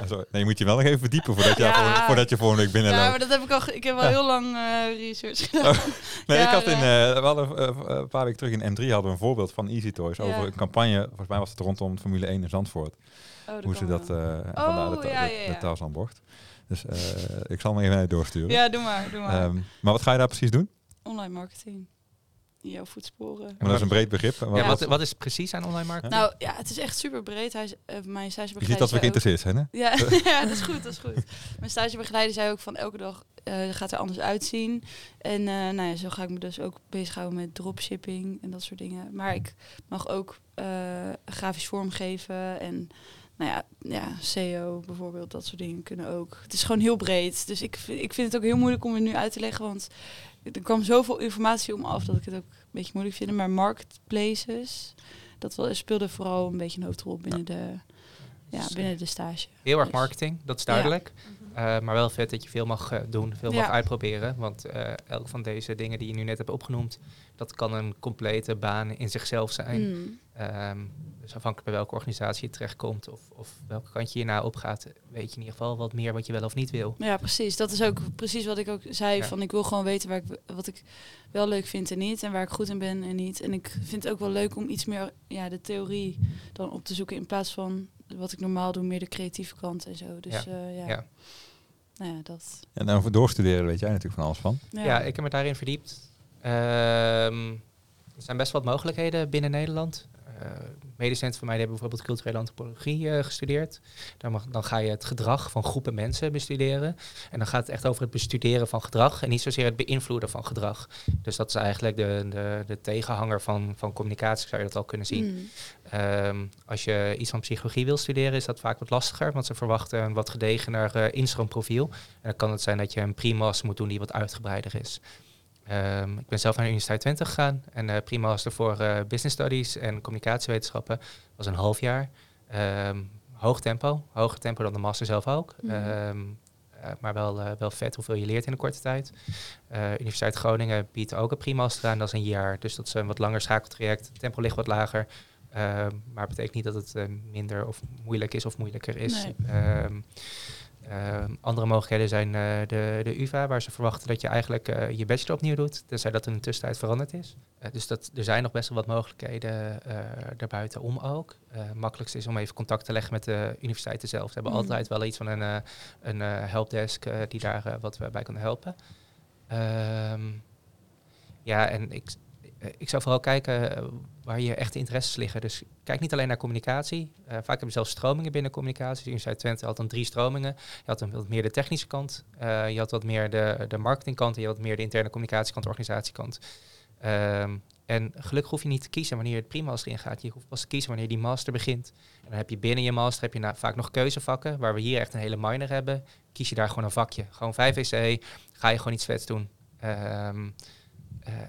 Oh, sorry. Nee, je moet je wel nog even verdiepen voordat je, Ja. voor- voordat je volgende week ja, binnenloopt. maar dat heb ik al. Ik heb al Ja. heel lang eh, research gedaan. Nee, Ja, ik had in, ja. eh, we hadden eh, een paar weken terug in M3 hadden we een voorbeeld van Easy Toys Ja. over een campagne. Volgens mij was het rondom Formule 1 in Zandvoort. Oh, hoe ze dat, eh vandaar de, ta- ja, ja, de ja. Dus eh, ik zal hem even naar je doorsturen. ja, doe maar, doe maar. Ehm, maar wat ga je daar precies doen? Online marketing. In jouw voetsporen. Maar dat is een breed begrip. Wat- Ja, wat- wat, is precies aan online marketing? Nou ja, het is echt super breed. Hij is, eh, mijn stagebegeleider je ziet dat we geïnteresseerd zijn, hè? Ja, ja, dat is goed, dat is goed. Mijn stagebegeleider zei ook van elke dag eh, gaat er anders uitzien. En eh, nou ja, zo ga ik me dus ook bezighouden met dropshipping en dat soort dingen. Maar ik mag ook eh, grafisch vormgeven en nou ja, ja, SEO bijvoorbeeld, dat soort dingen kunnen ook. Het is gewoon heel breed. Dus ik vind, ik vind het ook heel moeilijk om het nu uit te leggen, want er kwam zoveel informatie om af dat ik het ook een beetje moeilijk vind. Maar marketplaces, dat wel, speelde vooral een beetje een hoofdrol binnen de, ja, Dus, eh, binnen de stage. Heel erg Dus- marketing, dat is duidelijk. Eh, maar wel vet dat je veel mag eh, doen, veel mag Ja. uitproberen. Want eh, elk van deze dingen die je nu net hebt opgenoemd, dat kan een complete baan in zichzelf zijn. Mm. Ehm, dus afhankelijk bij welke organisatie je terechtkomt of, of welke kant je hierna opgaat, weet je in ieder geval wat meer wat je wel of niet wil. Ja, precies. Dat is ook precies wat ik ook zei. Ja. Van ik wil gewoon weten waar ik, wat ik wel leuk vind en niet. En waar ik goed in ben en niet. En ik vind het ook wel leuk om iets meer ja, de theorie dan op te zoeken. In plaats van wat ik normaal doe, meer de creatieve kant en zo. Dus Ja. ja, ja. Ja. Nou ja, dat. En dan voor doorstuderen weet jij natuurlijk van alles van. Ja, ik heb me daarin verdiept. Ehm, er zijn best wat mogelijkheden binnen Nederland. Eh medestudenten van mij die hebben bijvoorbeeld culturele antropologie eh, gestudeerd. Dan, mag, dan ga je het gedrag van groepen mensen bestuderen. En dan gaat het echt over het bestuderen van gedrag en niet zozeer het beïnvloeden van gedrag. Dus dat is eigenlijk de, de, de tegenhanger van, van communicatie, zou je dat al kunnen zien. Mm. Ehm, als je iets van psychologie wil studeren, is dat vaak wat lastiger, want ze verwachten een wat gedegener eh, instroomprofiel. En dan kan het zijn dat je een primas moet doen die wat uitgebreider is. Ehm, ik ben zelf naar de Universiteit Twente gegaan en uh, primaster voor eh, business studies en communicatiewetenschappen was een half jaar. Ehm, hoog tempo, hoger tempo dan de master zelf ook. Mhm. Ehm, eh, maar wel, wel vet hoeveel je leert in een korte tijd. Universiteit Groningen biedt ook een primaster aan, dat is een jaar. Dus dat is een wat langer schakeltraject. Het tempo ligt wat lager. Maar betekent niet dat het minder of moeilijk is of moeilijker is. Nee. Ehm, andere mogelijkheden zijn eh, de, de UvA, waar ze verwachten dat je eigenlijk eh, je bachelor opnieuw doet, tenzij dat in de tussentijd veranderd is. Eh, dus dat, er zijn nog best wel wat mogelijkheden daarbuiten om ook. Het makkelijkste is om even contact te leggen met de universiteiten zelf. Ze hebben Mhm. altijd wel iets van een, een helpdesk die daar wat bij kan helpen. Ehm, ja, en ik, ik zou vooral kijken eh, waar je echte interesses liggen. Dus kijk niet alleen naar communicatie. Eh, vaak hebben we zelfs stromingen binnen communicatie. De Universiteit Twente had dan drie stromingen. Je had wat meer de technische kant. eh, je had wat meer de, de marketingkant. En je had meer de interne communicatiekant, organisatiekant. Ehm, en gelukkig hoef je niet te kiezen wanneer je het pre-master ingaat. Je hoeft pas te kiezen wanneer die master begint. En dan heb je binnen je master heb je vaak nog keuzevakken. Waar we hier echt een hele minor hebben. Kies je daar gewoon een vakje. Gewoon 5 EC. Ga je gewoon iets vets doen. Eh,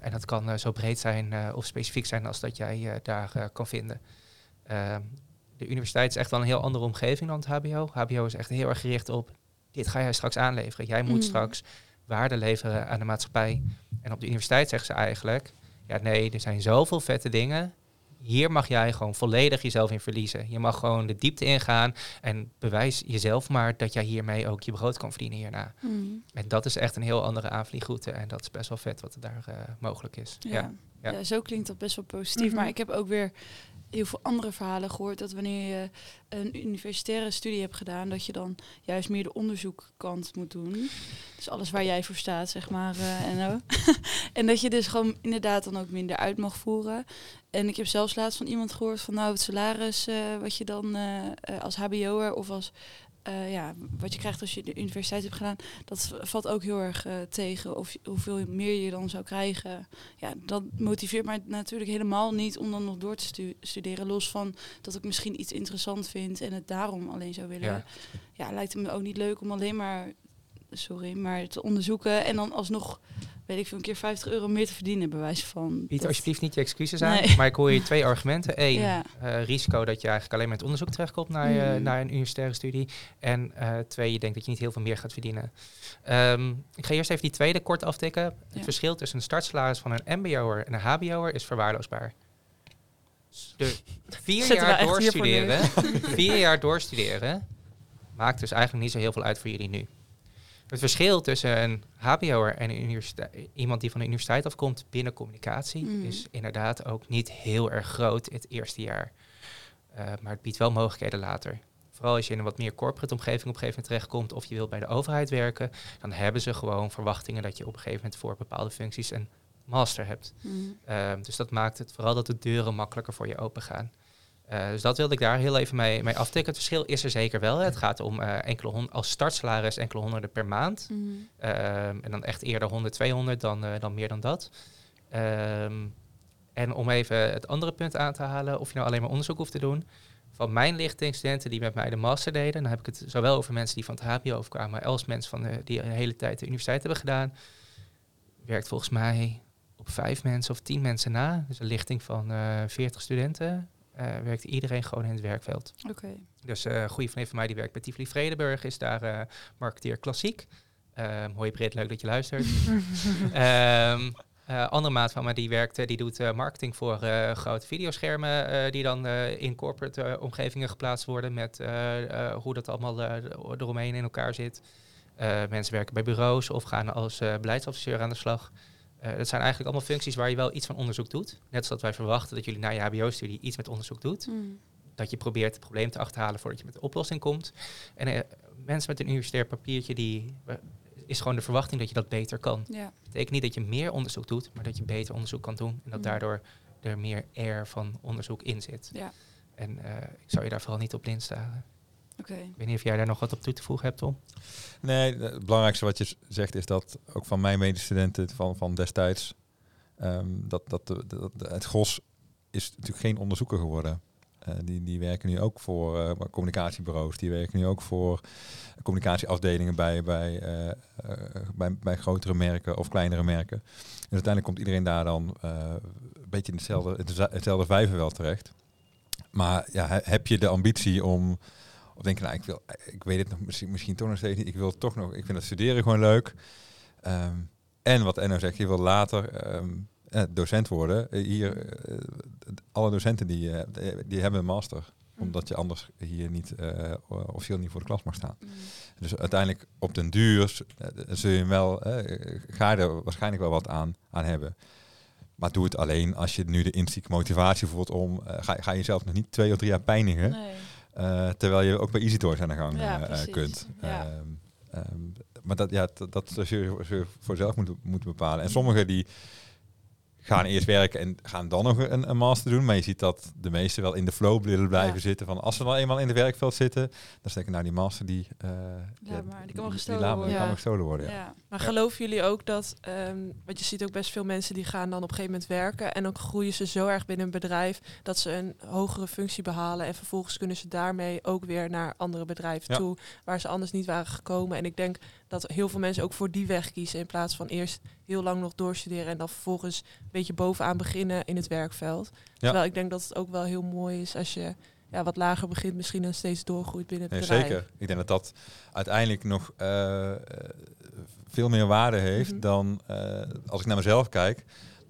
en dat kan eh, zo breed zijn eh, of specifiek zijn als dat jij eh, daar eh, kan vinden. Ehm, de universiteit is echt wel een heel andere omgeving dan het HBO. HBO is echt heel erg gericht op dit ga jij straks aanleveren. Jij moet Mm. straks waarde leveren aan de maatschappij. En op de universiteit zeggen ze eigenlijk, ja nee, er zijn zoveel vette dingen. Hier mag jij gewoon volledig jezelf in verliezen. Je mag gewoon de diepte ingaan en bewijs jezelf maar dat jij hiermee ook je brood kan verdienen hierna. Mm. En dat is echt een heel andere aanvliegroute en dat is best wel vet wat er daar eh, mogelijk is. Ja. Ja. Ja. Ja. zo klinkt dat best wel positief. Mhm. Maar ik heb ook weer heel veel andere verhalen gehoord dat wanneer je een universitaire studie hebt gedaan, dat je dan juist meer de onderzoekkant moet doen. Dus alles waar jij voor staat, zeg maar. eh, en, en dat je dus gewoon inderdaad dan ook minder uit mag voeren. En ik heb zelfs laatst van iemand gehoord van nou het salaris eh, wat je dan eh, als hbo'er of als eh, ja, wat je krijgt als je de universiteit hebt gedaan, dat valt ook heel erg eh, tegen. Of hoeveel meer je dan zou krijgen. Ja, dat motiveert mij natuurlijk helemaal niet om dan nog door te stu- studeren. Los van dat ik misschien iets interessant vind en het daarom alleen zou willen. Ja. Ja, lijkt het me ook niet leuk om alleen maar, sorry, maar te onderzoeken en dan alsnog, weet ik veel, een keer 50 euro meer te verdienen, bij wijze van. Bied Dat- alsjeblieft niet je excuses aan, Nee. maar ik hoor je twee argumenten. Eén, Ja. eh, risico dat je eigenlijk alleen met onderzoek terechtkomt naar, je, Mhm. naar een universitaire studie. En eh, twee, je denkt dat je niet heel veel meer gaat verdienen. Ehm, ik ga eerst even die tweede kort aftikken. Het verschil tussen een startsalaris van een mbo'er en een hbo'er is verwaarloosbaar. De vier jaar doorstuderen, vier jaar doorstuderen, maakt dus eigenlijk niet zo heel veel uit voor jullie nu. Het verschil tussen een hbo'er en een universiteit, iemand die van de universiteit afkomt binnen communicatie Mm. is inderdaad ook niet heel erg groot het eerste jaar. Uh, maar het biedt wel mogelijkheden later. Vooral als je in een wat meer corporate omgeving op een gegeven moment terechtkomt of je wilt bij de overheid werken, dan hebben ze gewoon verwachtingen dat je op een gegeven moment voor bepaalde functies een master hebt. Mm. Uh, dus dat maakt het vooral dat de deuren makkelijker voor je open gaan. Uh, dus dat wilde ik daar heel even mee, mee aftikken. Het verschil is er zeker wel. Hè. Het gaat om uh, enkele hond als startsalaris enkele honderden per maand. Mm. en dan echt eerder 100, 200 dan, uh, dan meer dan dat. Um, en om even het andere punt aan te halen, of je nou alleen maar onderzoek hoeft te doen. Van mijn lichting, studenten die met mij de master deden, dan heb ik het zowel over mensen die van het HBO overkwamen, als mensen van de, die een hele tijd de universiteit hebben gedaan. Werkt volgens mij op vijf mensen of tien mensen na. Dus een lichting van uh, 40 studenten. Uh, werkt iedereen gewoon in het werkveld. Okay. Dus uh, een goede vriend van mij die werkt bij Tivoli Vredenburg, is daar uh, marketeer klassiek. Um, hoi Brit, leuk dat je luistert. um, uh, andere maat van mij die werkt, die doet marketing voor grote videoschermen die dan in corporate omgevingen geplaatst worden met hoe dat allemaal eromheen in elkaar zit. mensen werken bij bureaus of gaan als beleidsadviseur aan de slag. Uh, dat zijn eigenlijk allemaal functies waar je wel iets van onderzoek doet. Net zoals wij verwachten dat jullie na je HBO-studie iets met onderzoek doet. Mm. Dat je probeert het probleem te achterhalen voordat je met de oplossing komt. En uh, mensen met een universitair papiertje, die uh, is gewoon de verwachting dat je dat beter kan. Ja. Dat betekent niet dat je meer onderzoek doet, maar dat je beter onderzoek kan doen. En dat Mm. daardoor er meer air van onderzoek in zit. Ja. En ik zou je daar vooral niet op blind staren. Okay. Ik weet niet of jij daar nog wat op toe te voegen hebt, Tom. Nee, het belangrijkste wat je zegt is dat ook van mijn medestudenten van, van destijds, um, dat, dat, de, dat de, het gros is natuurlijk geen onderzoeker geworden. Uh, die, die werken nu ook voor uh, communicatiebureaus, die werken nu ook voor communicatieafdelingen bij, bij, uh, bij, bij grotere merken of kleinere merken. Dus uiteindelijk komt iedereen daar dan een beetje in hetzelfde, hetzelfde vijven wel terecht. Maar ja, heb je de ambitie om of denk je, nou, ik wil, ik weet het nog misschien, misschien toch nog steeds niet. Ik wil toch nog, ik vind het studeren gewoon leuk. Um, en wat Enno zegt, je wil later um, eh, docent worden. Hier, uh, alle docenten die, uh, die hebben een master. omdat je anders hier niet eh, officieel niet voor de klas mag staan. Mm. Dus uiteindelijk op den duur eh, zul je wel, eh, ga je er waarschijnlijk wel wat aan, aan hebben. Maar doe het alleen als je nu de intrinsieke motivatie voelt om, eh, ga, ga je jezelf nog niet twee of drie jaar pijnigen. Nee. Eh, terwijl je ook bij EasyToys aan de gang Ja, eh, eh, kunt. Ja. Ehm, ehm, maar dat, ja, dat, dat zul je voor zelf moeten, moeten bepalen. En sommigen die gaan eerst werken en gaan dan nog een, een master doen. Maar je ziet dat de meesten wel in de flow willen blijven Ja. zitten. Van als ze dan eenmaal in het werkveld zitten, dan zeggen nou die master die, eh, ja, maar die kan wel gestolen worden. die kan Ja. wel gestolen worden. Ja. Ja. Maar Ja. geloven jullie ook dat, ehm want je ziet ook best veel mensen die gaan dan op een gegeven moment werken en dan groeien ze zo erg binnen een bedrijf dat ze een hogere functie behalen en vervolgens kunnen ze daarmee ook weer naar andere bedrijven Ja. toe waar ze anders niet waren gekomen. En ik denk dat heel veel mensen ook voor die weg kiezen in plaats van eerst heel lang nog doorstuderen en dan vervolgens een beetje bovenaan beginnen in het werkveld. Terwijl ik denk dat het ook wel heel mooi is als je ja, wat lager begint misschien en steeds doorgroeit binnen het Nee, bedrijf. zeker. Ik denk dat dat uiteindelijk nog eh, veel meer waarde heeft Mhm. dan eh, als ik naar mezelf kijk.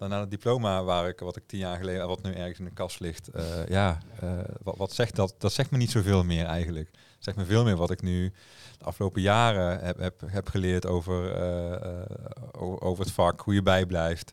Naar het diploma waar ik, wat ik tien jaar geleden, wat nu ergens in de kast ligt. eh, ja, eh, wat, wat zegt dat? Dat zegt me niet zoveel meer eigenlijk. Het zegt me veel meer wat ik nu de afgelopen jaren heb, heb, heb geleerd over, eh, over het vak, hoe je bijblijft.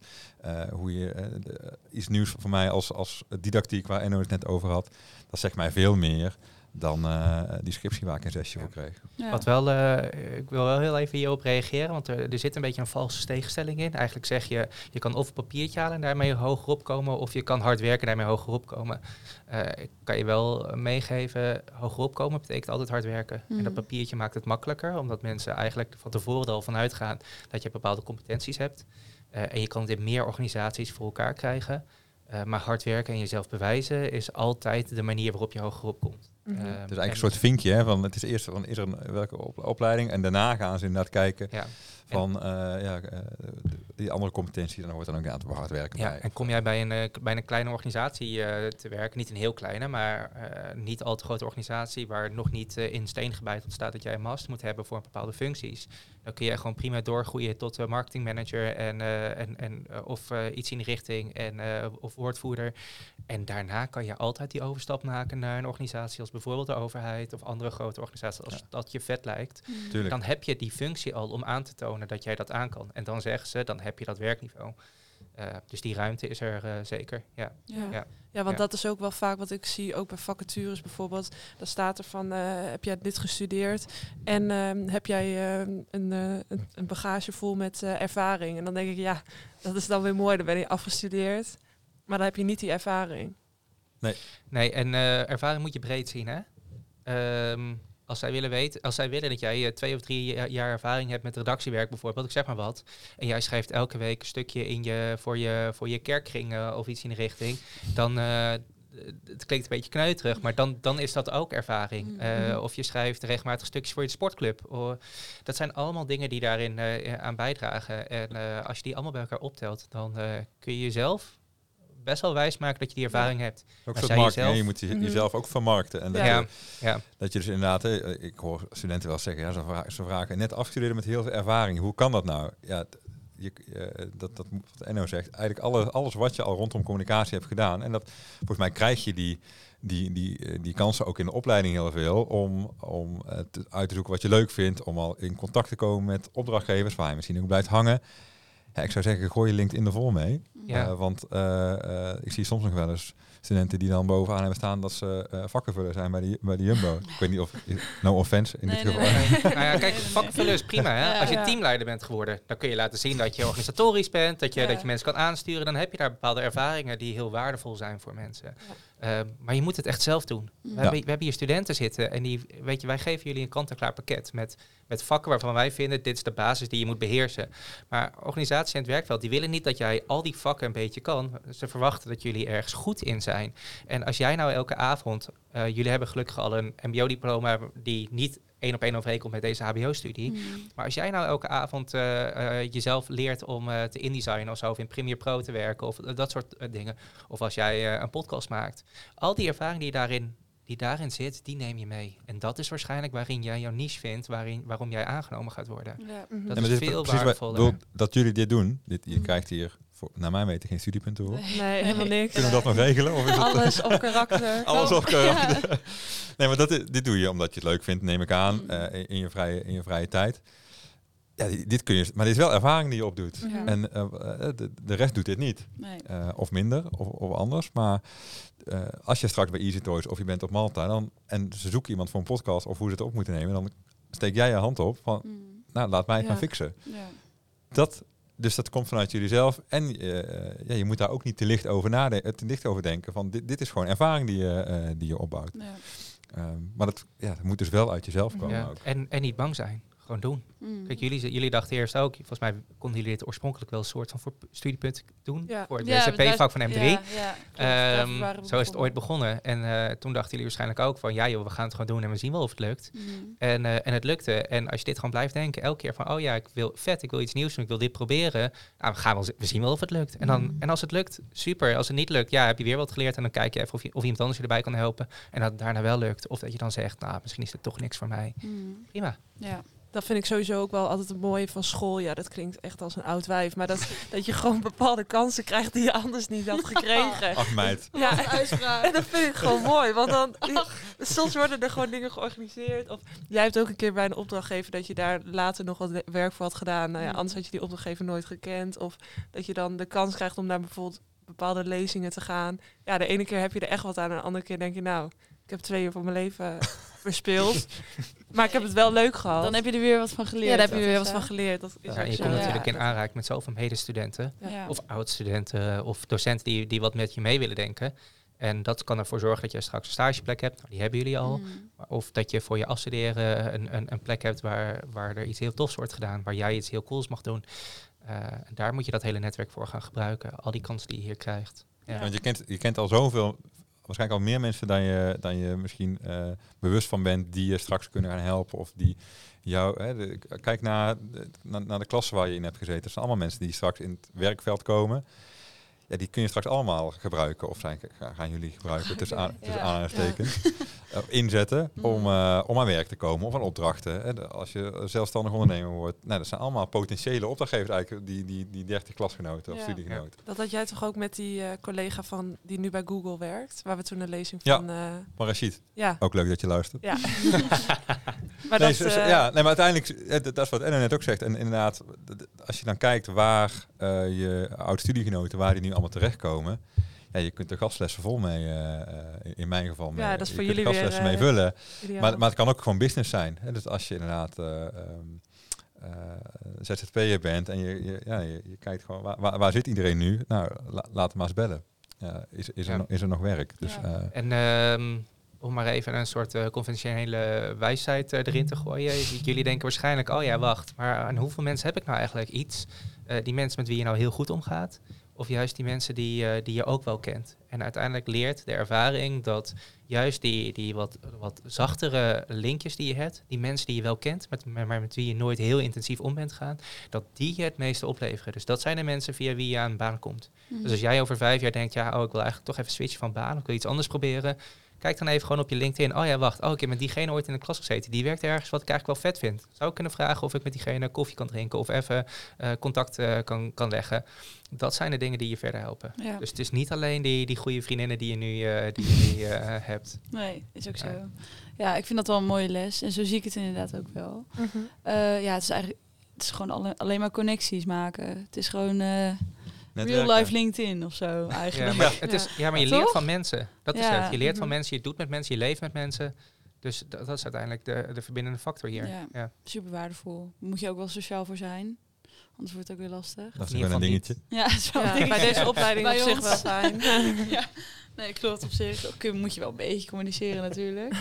hoe je, de- iets nieuws voor mij als, als didactiek, waar Enno het net over had. Dat zegt mij veel meer dan eh, die scriptie waar ik een zesje voor kreeg. Ja. Wat wel, eh, ik wil wel heel even hierop reageren, want er, er zit een beetje een valse tegenstelling in. Eigenlijk zeg je, je kan of een papiertje halen en daarmee hoger opkomen, of je kan hard werken en daarmee hoger opkomen. Eh, ik kan je wel meegeven, hoger opkomen betekent altijd hard werken. En dat Mhm. papiertje maakt het makkelijker, omdat mensen eigenlijk van tevoren er al van uitgaan dat je bepaalde competenties hebt. Eh, en je kan het in meer organisaties voor elkaar krijgen. Eh, maar hard werken en jezelf bewijzen is altijd de manier waarop je hoger opkomt. Mhm. Eh, Het is eigenlijk en- een soort vinkje, hè, van het is eerst van is er een welke op- opleiding en daarna gaan ze inderdaad kijken ja. Van eh, ja, eh, die andere competentie, dan hoort dan ook aan het hard werken Ja, bij. en kom jij bij een, eh, bij een kleine organisatie te werken, niet een heel kleine, maar niet al te grote organisatie waar nog niet in steen gebeiteld staat dat jij een master moet hebben voor bepaalde functies, dan kun jij gewoon prima doorgroeien tot marketingmanager en, en, en, of iets in die richting en, of woordvoerder. En daarna kan je altijd die overstap maken naar een organisatie als bijvoorbeeld de overheid of andere grote organisaties als Ja. dat je vet lijkt. Mm. Tuurlijk. Dan heb je die functie al om aan te tonen dat jij dat aan kan. En dan zeggen ze, dan heb je dat werkniveau. Eh, dus die ruimte is er eh, zeker. Ja. Ja. Ja. Ja, want Ja. dat is ook wel vaak wat ik zie, ook bij vacatures bijvoorbeeld. Dan staat er van, eh, heb jij dit gestudeerd? En ehm, heb jij ehm, een, eh, een, een bagage vol met eh, ervaring? En dan denk ik, ja, dat is dan weer mooi. Dan ben je afgestudeerd, maar dan heb je niet die ervaring. Nee, en eh, ervaring moet je breed zien. Hè? Ehm, als zij willen weten, als zij willen dat jij eh, twee of drie ja- jaar ervaring hebt met redactiewerk bijvoorbeeld, ik zeg maar wat, en jij schrijft elke week een stukje in je, voor, je, voor je kerkkring eh, of iets in de richting, dan uh, het klinkt een beetje kneuterig, maar dan, dan is dat ook ervaring. Mhm. Uh, of je schrijft regelmatig stukjes voor je sportclub. Oh, dat zijn allemaal dingen die daarin uh, aan bijdragen. En uh, als je die allemaal bij elkaar optelt, dan kun je jezelf best wel wijs maken dat je die ervaring ja. hebt. Ook soort marketing, jezelf, je moet je, jezelf ook vermarkten. En dat, ja. Je, ja. dat je dus inderdaad, hè, ik hoor studenten wel zeggen, ja, ze, vragen, ze vragen net afgestudeerd met heel veel ervaring. Hoe kan dat nou? Ja, je, uh, dat, dat wat Enno zegt, eigenlijk alle, alles wat je al rondom communicatie hebt gedaan. En dat volgens mij krijg je die, die, die, die kansen ook in de opleiding heel veel om, om uh, te, uit te zoeken wat je leuk vindt, om al in contact te komen met opdrachtgevers waar je misschien ook blijft hangen. Ja, ik zou zeggen, gooi je LinkedIn er vol mee. Ja. Uh, want uh, ik zie soms nog wel eens studenten die dan bovenaan hebben staan dat ze uh, vakkenvuller zijn bij de, bij de Jumbo. ik weet niet of, no offense in nee, dit nee, geval. Nee. nou ja, kijk, vakkenvullen is prima. Hè? Als je ja. teamleider bent geworden, dan kun je laten zien dat je organisatorisch bent, dat je, Ja. dat je mensen kan aansturen. Dan heb je daar bepaalde ervaringen die heel waardevol zijn voor mensen. Uh, maar je moet het echt zelf doen. Ja. We, hebben, we hebben hier studenten zitten en die, weet je, wij geven jullie een kant-en-klaar pakket met, met vakken waarvan wij vinden, dit is de basis die je moet beheersen. Maar organisaties in het werkveld, die willen niet dat jij al die vakken een beetje kan. Ze verwachten dat jullie ergens goed in zijn. En als jij nou elke avond, uh, jullie hebben gelukkig al een mbo-diploma die niet één op één overeenkomt met deze hbo-studie. Mm. Maar als jij nou elke avond uh, uh, jezelf leert om uh, te InDesign of zo, of in Premiere Pro te werken, of dat soort uh, dingen. Of als jij uh, een podcast maakt. Al die ervaring die daarin, die daarin zit, die neem je mee. En dat is waarschijnlijk waarin jij jouw niche vindt, waarin, waarom jij aangenomen gaat worden. Ja. Mhm. Dat Ja, maar is dit veel precies waardevoller. dat jullie dit doen, dit, je Mhm. krijgt hier voor, naar mijn weten geen studiepunten voor. Nee, helemaal niks. Kunnen we dat nog regelen? Of is het, Alles op karakter. alles op karakter? Nee, maar dat, dit doe je omdat je het leuk vindt, neem ik aan, eh, in, je vrije, in je vrije tijd. Ja, di- dit kun je, maar dit is wel ervaring die je opdoet. Ja. En eh, eh, de, de rest doet dit niet. Nee. Eh, of minder, of, of anders. Maar eh, als je straks bij Easy Toys of je bent op Malta dan, en ze zoeken iemand voor een podcast of hoe ze het op moeten nemen, dan steek jij je hand op van, Mm, nou, laat mij het Ja. maar fixen. ja. Dat, dus dat komt vanuit jullie zelf. En eh, ja, je moet daar ook niet te licht over nadenken, te licht over denken. Van dit, dit is gewoon ervaring die je, eh, die je opbouwt. Ja. Ehm, maar dat, ja, dat moet dus wel uit jezelf komen Ja. ook. En, en niet bang zijn. Gewoon doen. Mm. Kijk, jullie, jullie dachten eerst ook, volgens mij konden jullie dit oorspronkelijk wel een soort van voor studiepunt doen. Ja. Voor het Ja, WCP-vak van M3. Ja, ja, klopt. Daarvoor Ehm, zo is het ooit begonnen. En eh, toen dachten jullie waarschijnlijk ook van, ja joh, we gaan het gewoon doen en we zien wel of het lukt. Mm. En, eh, en het lukte. En als je dit gewoon blijft denken, elke keer van, oh ja, ik wil vet, ik wil iets nieuws doen, ik wil dit proberen. Nou, we, gaan wel, we zien wel of het lukt. En, dan, Mm. en als het lukt, super. Als het niet lukt, ja, heb je weer wat geleerd. En dan kijk je even of, je, of iemand anders je erbij kan helpen. En dat het daarna wel lukt. Of dat je dan zegt, nou, misschien is dit toch niks voor mij. Mm. Prima. Ja. Dat vind ik sowieso ook wel altijd het mooie van school. Ja, dat klinkt echt als een oud wijf. Maar dat, dat je gewoon bepaalde kansen krijgt die je anders niet had gekregen. Ach meid. Ja, en dat vind ik gewoon mooi. Want dan, soms worden er gewoon dingen georganiseerd. Of jij hebt ook een keer bij een opdrachtgever dat je daar later nog wat we- werk voor had gedaan. Nou ja, anders had je die opdrachtgever nooit gekend. Of dat je dan de kans krijgt om naar bijvoorbeeld bepaalde lezingen te gaan. Ja, de ene keer heb je er echt wat aan. En de andere keer denk je, nou, heb twee uur van mijn leven verspeeld. maar ik heb het wel leuk gehad. Dan heb je er weer wat van geleerd. ja, daar heb je weer wat van geleerd. Dat is Ja, je zo. komt Ja. natuurlijk in aanraking met zoveel medestudenten. Ja. Of oud-studenten of docenten die, die wat met je mee willen denken. En dat kan ervoor zorgen dat je straks een stageplek hebt. Nou, die hebben jullie al. Mm. Of dat je voor je afstuderen een, een, een plek hebt waar, waar er iets heel tofs wordt gedaan. Waar jij iets heel cools mag doen. Eh, en daar moet je dat hele netwerk voor gaan gebruiken. Al die kansen die je hier krijgt. Ja. Want je kent, je kent al zoveel, waarschijnlijk al meer mensen dan je, dan je misschien eh, bewust van bent, die je straks kunnen gaan helpen. Of die jou, hè, kijk naar, de- naar de klasse waar je in hebt gezeten. Dat zijn allemaal mensen die straks in het werkveld komen. Ja, die kun je straks allemaal gebruiken. Of zijn, gaan jullie gebruiken tussen, aan, tussen Ja. aanhalingstekens. eh, inzetten om, Mm. eh, om aan werk te komen of aan opdrachten. Hè. Als je zelfstandig ondernemer wordt. Nou, dat zijn allemaal potentiële opdrachtgevers eigenlijk, die, die, die 30 klasgenoten of Ja. studiegenoten. Dat had jij toch ook met die eh, collega van die nu bij Google werkt, waar we toen een lezing Ja. van. eh, Maar Rashid, ja, ook leuk dat je luistert. ja. maar nee, dat, zo- zo- eh, ja, nee, maar uiteindelijk, dat dat is wat Enno net ook zegt. En inderdaad, als je dan kijkt waar eh, je oud-studiegenoten, waar die nu allemaal terechtkomen. Ja, je kunt er gastlessen vol mee, eh, eh, in mijn geval. Mee, Ja, dat is je voor kunt jullie weer, gastlessen mee eh, vullen. ideaal. Maar, maar het kan ook gewoon business zijn. Hè? Dus als je inderdaad eh ehm, eh, ZZP'er bent en je, je, ja, je, je kijkt gewoon, waar, waar, waar zit iedereen nu? Nou, la- laat hem maar eens bellen. Is, is, er Ja. nog, is er nog werk? Dus, Ja. eh, En ehm, om maar even een soort eh, conventionele wijsheid eh, erin te gooien. Jullie denken waarschijnlijk, oh ja, wacht, maar aan hoeveel mensen heb ik nou eigenlijk iets? Eh, die mensen met wie je nou heel goed omgaat? Of juist die mensen die, eh, die je ook wel kent? En uiteindelijk leert de ervaring dat juist die, die wat, wat zachtere linkjes die je hebt, die mensen die je wel kent, met, maar met wie je nooit heel intensief om bent gaan, dat die je het meeste opleveren. Dus dat zijn de mensen via wie je aan een baan komt. Mm. Dus als jij over vijf jaar denkt, ja, oh, ik wil eigenlijk toch even switchen van baan, ik wil iets anders proberen. Kijk dan even gewoon op je LinkedIn. Oh ja, wacht. Oh, ik heb met diegene ooit in de klas gezeten. Die werkt ergens wat ik eigenlijk wel vet vind. Zou ik kunnen vragen of ik met diegene koffie kan drinken of even eh, contact eh, kan, kan leggen. Dat zijn de dingen die je verder helpen. Ja. Dus het is niet alleen die, die goede vriendinnen die je nu, eh, die je nu eh, hebt. Nee, is ook zo. Ja, ik vind dat wel een mooie les. En zo zie ik het inderdaad ook wel. Mhm. Eh, ja, het is eigenlijk het is gewoon alle, alleen maar connecties maken. Het is gewoon eh, netwerken. real life LinkedIn of zo Ja, eigenlijk. maar, het is, ja, maar je leert van mensen. Dat is Ja. het. Je leert van Mhm. mensen, je doet met mensen, je leeft met mensen. Dus dat, dat is uiteindelijk de, de verbindende factor hier. Ja. Ja. Super waardevol. Moet je ook wel sociaal voor zijn. Anders wordt het ook weer lastig. Dat is wel een dingetje. Ja, is wel Ja, een dingetje. bij deze opleiding Bij op zich wel fijn. ja, nee, klopt op zich. Ook moet je wel een beetje communiceren natuurlijk.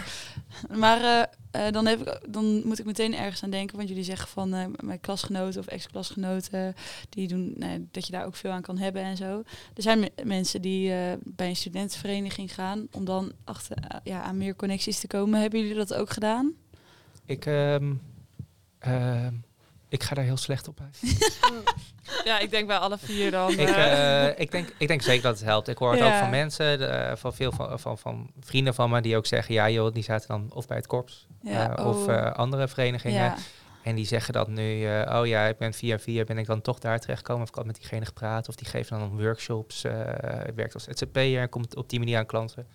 Maar eh, eh, dan, heb ik, dan moet ik meteen ergens aan denken, want jullie zeggen van eh, mijn klasgenoten of ex-klasgenoten, die doen nou, dat je daar ook veel aan kan hebben en zo. Er zijn me- mensen die eh, bij een studentenvereniging gaan om dan achter, ja, aan meer connecties te komen. Hebben jullie dat ook gedaan? Ik, ehm, ehm, ik ga daar heel slecht op uit. Ja, ik denk bij alle vier dan. ik, eh, eh, ik, denk, ik denk zeker dat het helpt. Ik hoor het Ja. ook van mensen, de, eh, van veel van, van, van vrienden van me, die ook zeggen, ja joh, die zaten dan of bij het korps Ja, of oh. andere verenigingen. Ja, En die zeggen dan nu, oh ja, ik ben via via ben ik dan toch daar terechtgekomen. Of ik had met diegene gepraat. Of die geven dan workshops. eh werkt als ZZP'er en komt op die manier aan klanten.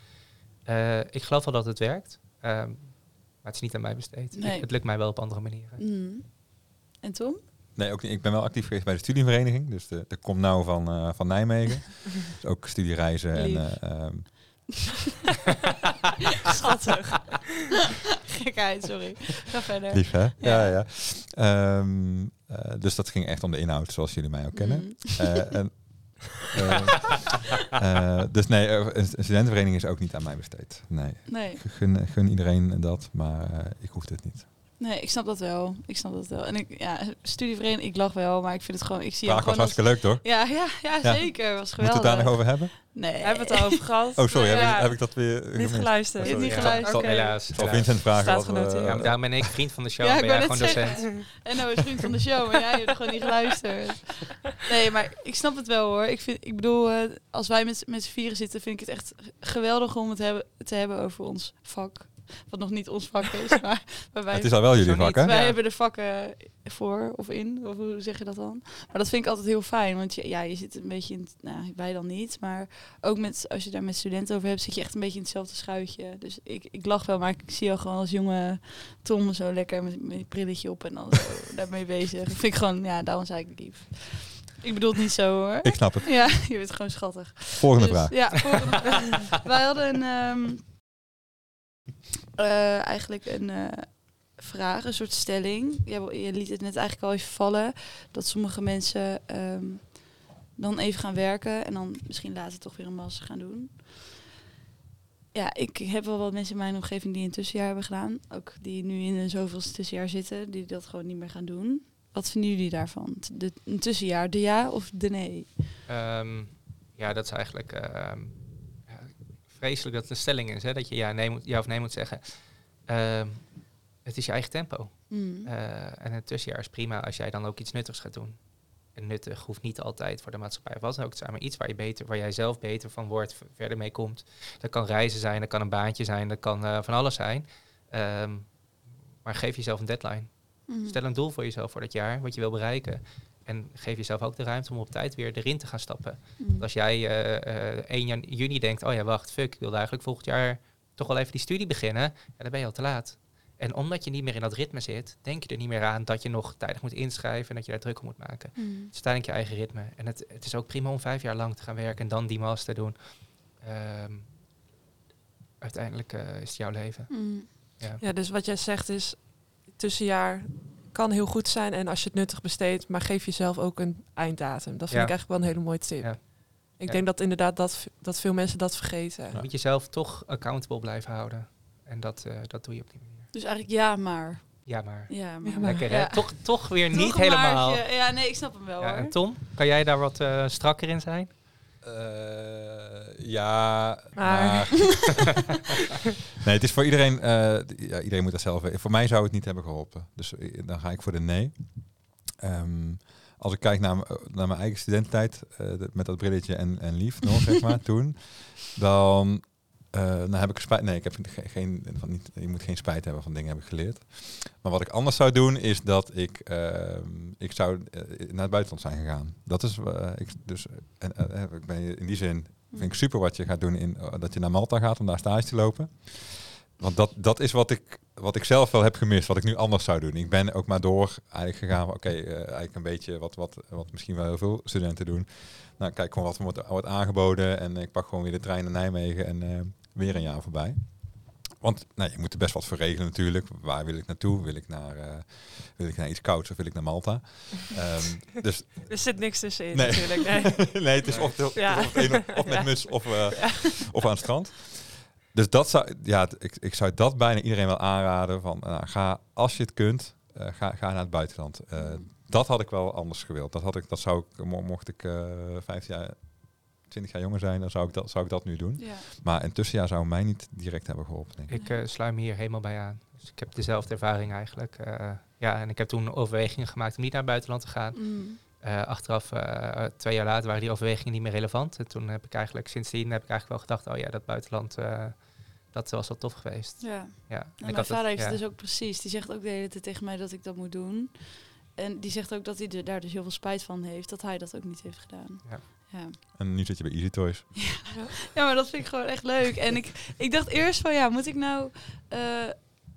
Ik geloof wel dat het werkt. ehm, maar het is niet aan mij besteed. Nee. Ik- het lukt mij wel op andere manieren. Mm. En Tom? Nee, ook niet. Ik ben wel actief geweest bij de studievereniging. Dus de, de Kom Nou van, eh, van Nijmegen. dus ook studiereizen en... Lief. ehm, Schattig. Gekheid, sorry. Ga verder. lief, hè? Ja, Ja. ja. Ehm, eh, dus dat ging echt om de inhoud, zoals jullie mij ook kennen. Mm. En, eh, dus nee, een studentenvereniging is ook niet aan mij besteed. Nee, Nee. gun, gun iedereen dat, maar ik hoef dit niet. Nee, ik snap dat wel. Ik snap dat wel. En ik, ja, studievereniging, ik lach wel, maar ik vind het gewoon, ik zie jou Vraag was hartstikke leuk, toch? Ja, ja, ja, Ja. zeker. Was Moeten we geweldig. het daar nog over hebben? Nee. Hebben we het al over gehad? Oh, sorry, heb, Ja. ik, heb ik dat weer Niet gemist? geluisterd. Oh, niet ja. geluisterd. Helaas. Ik zal helaas. Vincent vragen Staat genoteerd. Ja, maar daarom ben ik vriend van de show. Ja, ben jij gewoon docent. zeggen. En nou is vriend van de show, maar jij hebt gewoon niet geluisterd. Nee, maar ik snap het wel hoor. Ik, vind, ik bedoel, eh, als wij met, met z'n vieren zitten, vind ik het echt geweldig om het hebben, te hebben over ons vak. Wat nog niet ons vak is, maar wij, Het is al wel jullie vak, hè? wij Ja. hebben de vakken voor of in. Of hoe zeg je dat dan? Maar dat vind ik altijd heel fijn, want je, ja, je zit een beetje in, het- nou, wij dan niet, maar ook met, als je daar met studenten over hebt, zit je echt een beetje in hetzelfde schuitje. Dus ik, ik lach wel, maar ik zie jou gewoon als jonge Tom zo lekker met, met een brilletje op en dan zo daarmee bezig. Dat vind ik gewoon, ja, daarom zei ik lief. Ik bedoel het niet zo hoor. Ik snap het. Ja, je bent gewoon schattig. Volgende Dus, vraag. Ja, volgende vraag. Wij hadden een, ehm, eh, eigenlijk een eh, vraag, een soort stelling. Je, liet het net eigenlijk al even vallen. Dat sommige mensen ehm, dan even gaan werken en dan misschien later toch weer een master gaan doen. Ja, ik heb wel wat mensen in mijn omgeving die een tussenjaar hebben gedaan. Ook die nu in een zoveelste tussenjaar zitten, die dat gewoon niet meer gaan doen. Wat vinden jullie daarvan? De, een tussenjaar, de ja of de nee? Ehm, ja, dat is eigenlijk ehm, vreselijk dat het een stelling is. Hè? Dat je ja, nee moet, ja of nee moet zeggen. Ehm, het is je eigen tempo. Mm. Eh, en een tussenjaar is prima als jij dan ook iets nuttigs gaat doen. En nuttig hoeft niet altijd voor de maatschappij of wat ook te zijn, maar iets waar, je beter, waar jij zelf beter van wordt, verder mee komt. Dat kan reizen zijn, dat kan een baantje zijn, dat kan eh, van alles zijn. Ehm, maar geef jezelf een deadline. Mm. Stel een doel voor jezelf voor dat jaar, wat je wil bereiken. En geef jezelf ook de ruimte om op tijd weer erin te gaan stappen. Mm. Want als jij eh, eh, 1 jan- juni denkt, oh ja, wacht, fuck, ik wilde eigenlijk volgend jaar toch wel even die studie beginnen. Ja, dan ben je al te laat. En omdat je niet meer in dat ritme zit, denk je er niet meer aan dat je nog tijdig moet inschrijven en dat je daar druk om moet maken. Mm. Het is uiteindelijk je eigen ritme. En het, het is ook prima om vijf jaar lang te gaan werken en dan die master doen. Ehm, uiteindelijk eh, is het jouw leven. Mm. Ja. Ja, dus wat jij zegt is, tussenjaar kan heel goed zijn en als je het nuttig besteedt, maar geef jezelf ook een einddatum. Dat vind Ja. ik eigenlijk wel een hele mooie tip. Ja. Ik Ja. denk dat inderdaad dat, dat veel mensen dat vergeten. Je moet jezelf toch accountable blijven houden. En dat, eh, dat doe je op die manier. Dus eigenlijk ja, maar. Ja, maar. Ja, maar. Lekker hè? Ja. Toch, toch weer Toch niet helemaal. Ja, nee, ik snap hem wel Ja, hoor. en Tom, kan jij daar wat eh, strakker in zijn? Eh, ja, Maar- nee, het is voor iedereen... eh, ja, iedereen moet dat zelf weten. Voor mij zou het niet hebben geholpen. Dus eh, dan ga ik voor de nee. Ehm, als ik kijk naar, naar mijn eigen studententijd, dat- met dat brilletje en, en lief nog, zeg maar, toen, dan, eh, dan heb ik spijt. Nee, ik heb ge- geen, van niet, je moet geen spijt hebben van dingen heb ik geleerd. Maar wat ik anders zou doen, is dat ik, ehm, ik zou eh, naar het buitenland zijn gegaan. Dat is, eh, ik, dus, en, ik ben in die zin vind ik super wat je gaat doen in dat je naar Malta gaat om daar stage te lopen. Want dat, dat is wat ik, wat ik zelf wel heb gemist, wat ik nu anders zou doen. Ik ben ook maar door eigenlijk gegaan, oké, eigenlijk een beetje wat, wat, wat misschien wel heel veel studenten doen. Nou, kijk gewoon wat wordt, aangeboden en ik pak gewoon weer de trein naar Nijmegen en weer een jaar voorbij. Want nou, je moet er best wat voor regelen natuurlijk. Waar wil ik naartoe? Wil ik naar, eh, wil ik naar iets kouds of wil ik naar Malta? Ehm, dus Er zit niks tussenin Nee. natuurlijk. Nee. nee, het is of, het- Ja. of, het een of- of met Ja. muts of, eh, of aan het strand. Dus dat zou, ja, ik, ik zou dat bijna iedereen wel aanraden. Van, nou, ga, als je het kunt, ga, ga naar het buitenland. Eh, dat had ik wel anders gewild. Dat, had ik, dat zou ik, mo- mocht ik 15 jaar, 20 jaar jonger zijn, dan zou ik dat, zou ik dat nu doen. Ja. Maar een tussenjaar zou mij niet direct hebben geholpen. Denk ik. Ik eh sluit me hier helemaal bij aan. Dus ik heb dezelfde ervaring eigenlijk. Eh, ja, en ik heb toen overwegingen gemaakt om niet naar het buitenland te gaan. Mm. Eh, achteraf, eh, twee jaar later, waren die overwegingen niet meer relevant. En toen heb ik eigenlijk, sindsdien heb ik eigenlijk wel gedacht, oh ja, dat buitenland, eh, Dat was wel tof geweest. Ja. Ja. En Nou, ik mijn vader het- heeft ja. het dus ook precies. Die zegt ook de hele tijd tegen mij dat ik dat moet doen. En die zegt ook dat hij er daar dus heel veel spijt van heeft. Dat hij dat ook niet heeft gedaan. Ja. Ja, En nu zit je bij Easy Toys. ja maar dat vind ik gewoon echt leuk. En ik, ik dacht eerst van ja, moet ik nou... eh,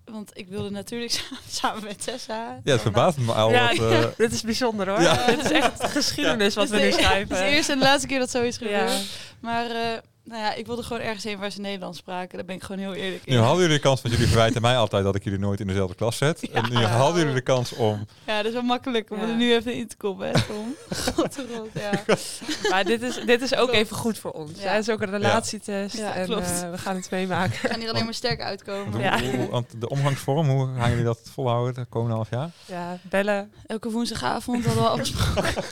want ik wilde natuurlijk samen- met Tessa. Ja, het verbaast me al. Ja, wat, eh, dit is bijzonder hoor. Ja. Dit is echt geschiedenis wat we nu schrijven. Het is de eerste en de laatste keer dat zoiets Ja. gebeurt. Maar eh, nou ja, ik wilde gewoon ergens heen waar ze Nederlands spraken. Daar ben ik gewoon heel eerlijk in. nu hadden jullie de kans, want jullie verwijten mij altijd dat ik jullie nooit in dezelfde klas zet. En nu hadden jullie de kans om... Ja, dat is wel makkelijk om Ja. er nu even in te komen, hè, Tom? God, ja. Maar dit is, dit is ook Klopt. even goed voor ons. Ja. Ja. Het is ook een relatietest. Ja, en klopt. eh, we gaan het meemaken. Ik kan hier alleen maar sterk uitkomen. Hoe- Ja. hoe- want de omgangsvorm, hoe gaan jullie dat volhouden de komende half jaar? Ja, bellen, Elke woensdagavond hadden we afgesproken.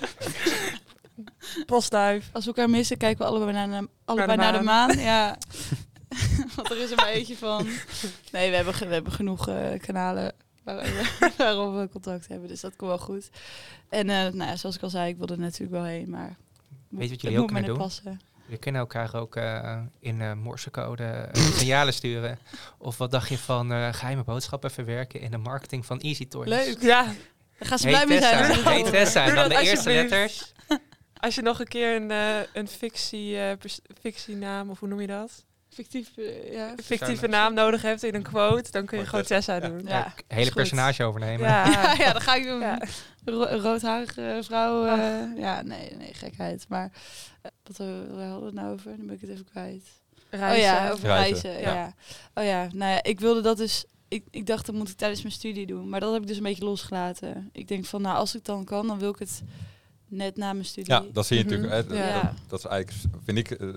Postduif. Als we elkaar missen, kijken we allebei naar de, allebei Naar naar de de maan. Ja. Want er is er maar eentje van. Nee, we hebben, we hebben genoeg eh, kanalen waar, waarop we contact hebben. Dus dat komt wel goed. En eh, nou, ja, zoals ik al zei, ik wilde er natuurlijk wel heen. Maar Weet je wat jullie ook kunnen doen? passen. We kunnen elkaar ook eh, in eh morsecode signalen sturen. Of wat dacht je van eh, geheime boodschappen verwerken in de marketing van Easy Toys? Leuk. Ja, Daar gaan ze Hey blij mee zijn. Hey Tessa. En Doe dan de eerste letters. Als je nog een keer een, eh, een fictie, eh, fictienaam, of hoe noem je dat? Fictief, eh, ja. Fictieve naam nodig hebt in een quote, dan kun je Gewoon Tessa doen. Ja. Ja, hele personage overnemen. Ja. Ja, dat ga ik doen. Ja. Ro roodharige vrouw. eh, ja, nee, nee, gekheid. Maar wat hadden we het nou over? Dan ben ik het even kwijt. Reizen. Oh ja, over Reizen, reizen. ja. ja. Oh ja, nou ja, ik wilde dat dus. Ik, ik dacht dat moet ik tijdens mijn studie doen, maar dat heb ik dus een beetje losgelaten. Ik denk van, nou, als ik dan kan, dan wil ik het net na mijn studie. Ja, dat zie je Mhm. natuurlijk. hè, Ja. dat, dat is eigenlijk, vind ik, eh,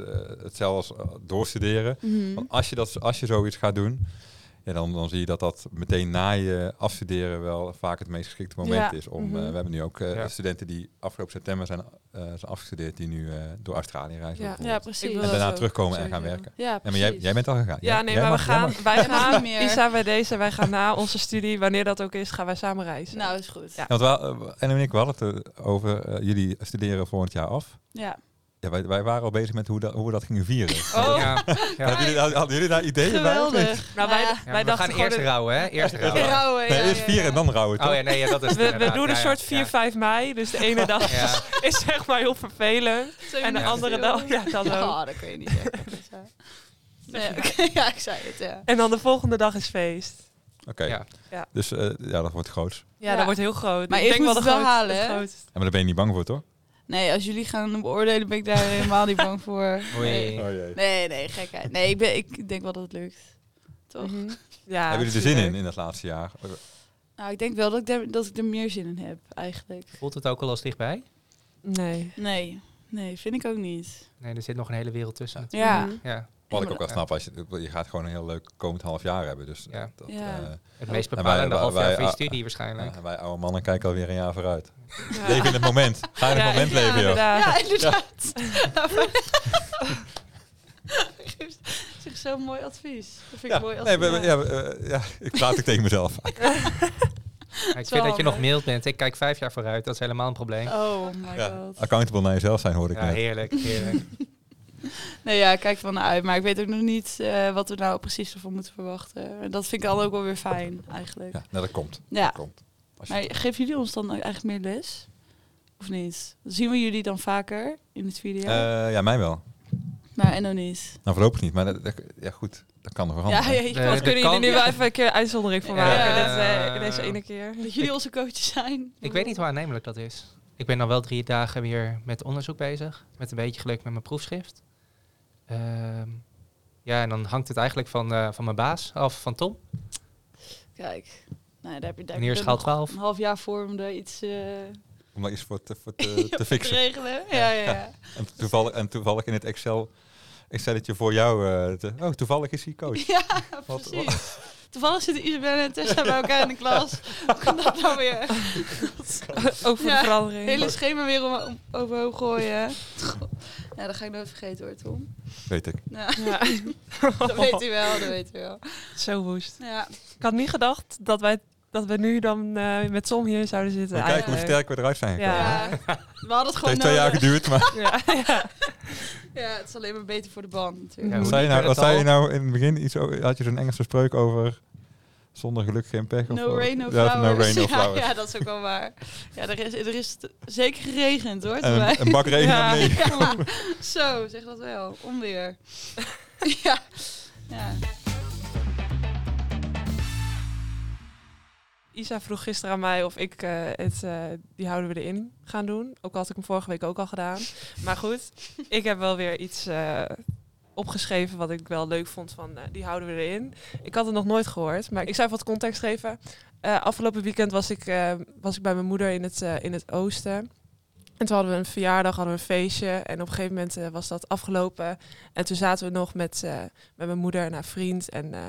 hetzelfde als eh, doorstuderen. Mhm. Want als je, dat, als je zoiets gaat doen, ja, dan, dan zie je dat dat meteen na je afstuderen wel vaak het meest geschikte moment Ja. is. Om, Mhm. eh, we hebben nu ook eh, Ja. studenten die afgelopen september zijn, eh, zijn afgestudeerd, die nu eh, door Australië reizen. Ja. Precies. En daarna terugkomen en gaan werken. Ja, Ja, precies. maar jij, jij bent al gegaan. Ja, nee, jij maar we mag- gaan, wij gaan, meer. Isa bij deze, wij gaan na onze studie, wanneer dat ook is, gaan wij samen reizen. Nou, is goed. Ja. Want we, en en ik, we hadden het er over, jullie studeren volgend jaar af. Ja, wij, wij waren al bezig met hoe, dat, hoe we dat gingen vieren. Oh, Ja, ja. Hadden, jullie, hadden jullie daar ideeën bij? Nou, wij, Ja. Ja, wij we dachten gaan eerst dat- rouwen, hè? Eerst rouwen. Rouwen, Nee, ja, eerst ja, vieren ja. en dan rouwen, toch? Oh ja, nee, ja, dat is het we, we doen een Ja, soort ja. 4, 5 mei, dus de ene dag Ja. is zeg maar heel vervelend. En de Ja. andere dag, ja, dat ook. Oh, dat kun je niet zeggen. Dus, ja. Nee, ja, ik zei het, ja. En dan de volgende dag is feest. Oké, Ja. Ja. dus eh, ja, dat wordt groots. Ja, Ja. dat wordt heel groot. Maar Ik denk moet wel het de wel groot- halen. Ja, maar daar ben je niet bang voor, toch? Nee, als jullie gaan beoordelen, ben ik daar helemaal niet bang voor. Nee, Oh jee. nee, nee gekheid. Nee, ik, ben, ik denk wel dat het lukt. Toch? Mhm. Ja, Hebben jullie er zin in, in het laatste jaar? Nou, ik denk wel dat ik, er, dat ik er meer zin in heb, eigenlijk. Voelt het ook al als dichtbij? Nee. Nee, nee, vind ik ook niet. Nee, er zit nog een hele wereld tussen. Ja. Ja. Wat ik ook wel snap, als je, je gaat gewoon een heel leuk komend half jaar hebben. Dus Ja. dat, Ja. eh, Het meest bepalende half jaar van je ah, studie waarschijnlijk. ja, wij oude mannen kijken alweer een jaar vooruit. Ja. Leef in het moment. Ga in het Ja, moment ja, leven, joh. inderdaad. ja inderdaad. Zich zo'n mooi advies. Dat vind ik mooi nee, advies. we- ja, eh, ja, ik praat ook tegen mezelf. Ja, ik vind dat je nog mild bent. Ik kijk vijf jaar vooruit. Dat is helemaal een probleem. Oh my Ja, god. accountable naar jezelf zijn, hoorde ik Ja, net. heerlijk, heerlijk. Nee, ja, ik kijk er wel naar uit. Maar ik weet ook nog niet eh, wat we nou precies ervan moeten verwachten. En dat vind ik dan ook wel weer fijn, eigenlijk. Ja, nou, dat komt. Ja. Dat komt. Als je- Maar geven jullie ons dan eigenlijk meer les? Of niet? Zien we jullie dan vaker in het jaar? Eh, ja, mij wel. maar en nog niet. Nou, voorlopig niet. Maar dat, dat- ja, goed, dat kan nog Ja, veranderen. ja, de kunnen jullie nu ja. wel even een keer uitzondering van Ja. maken? Ja. Dit, eh, deze ene keer. dat jullie onze coaches zijn. Ik weet niet hoe aannemelijk dat is. Ik ben dan wel drie dagen weer met onderzoek bezig. Met een beetje geluk met mijn proefschrift. Ehm, ja, en dan hangt het eigenlijk van, eh, van mijn baas af, van Tom. Kijk, nou, daar heb je daar je schaal nog 12. Een half jaar voor om er iets eh, Om dat iets voor te, voor te, te te fixen. regelen. Ja, ja, ja. En toevallig, en toevallig in het Excel, Excelletje voor jou. eh, te, oh, toevallig is hij coach. Ja, Wat- precies. Toevallig zitten Isabelle en Tessa bij elkaar in de klas. Hoe kan dat nou weer? Ook voor Ja, de verandering. hele schema weer om, om overhoop gooien. Ja, dat ga ik nooit vergeten hoor, Tom. Weet ik. Ja, Ja. dat weet u wel, dat weet u wel. Zo woest. Ja, Ik had niet gedacht dat wij dat we nu dan eh, met Tom hier zouden zitten. We kijken hoe sterk we eruit zijn gekomen. Ja. hè? we hadden het Het gewoon heeft twee jaar geduurd, maar Ja, ja. Ja, het is alleen maar beter voor de band Ja, natuurlijk. hoe wat zei je nou, wat het zei je nou in het begin? Iets, over- had je zo'n Engelse spreuk over zonder geluk geen pech? of No rain, no Ja, flowers. no rain, no Ja, flowers. Ja, dat is ook wel waar. Ja, er is, er is zeker geregend hoor. Een, een bak regen. Ja, zo, zeg dat wel. Onweer. ja. ja. Isa vroeg gisteren aan mij of ik eh, het, eh, die houden we erin gaan doen. Ook al had ik hem vorige week ook al gedaan. Maar goed, ik heb wel weer iets eh, opgeschreven wat ik wel leuk vond van die houden we erin. Ik had het nog nooit gehoord, maar ik zou wat context geven. Afgelopen weekend was ik, was ik bij mijn moeder in het, in het oosten. En toen hadden we een verjaardag, hadden we een feestje. En op een gegeven moment eh, was dat afgelopen. En toen zaten we nog met, eh, met mijn moeder en haar vriend. En eh,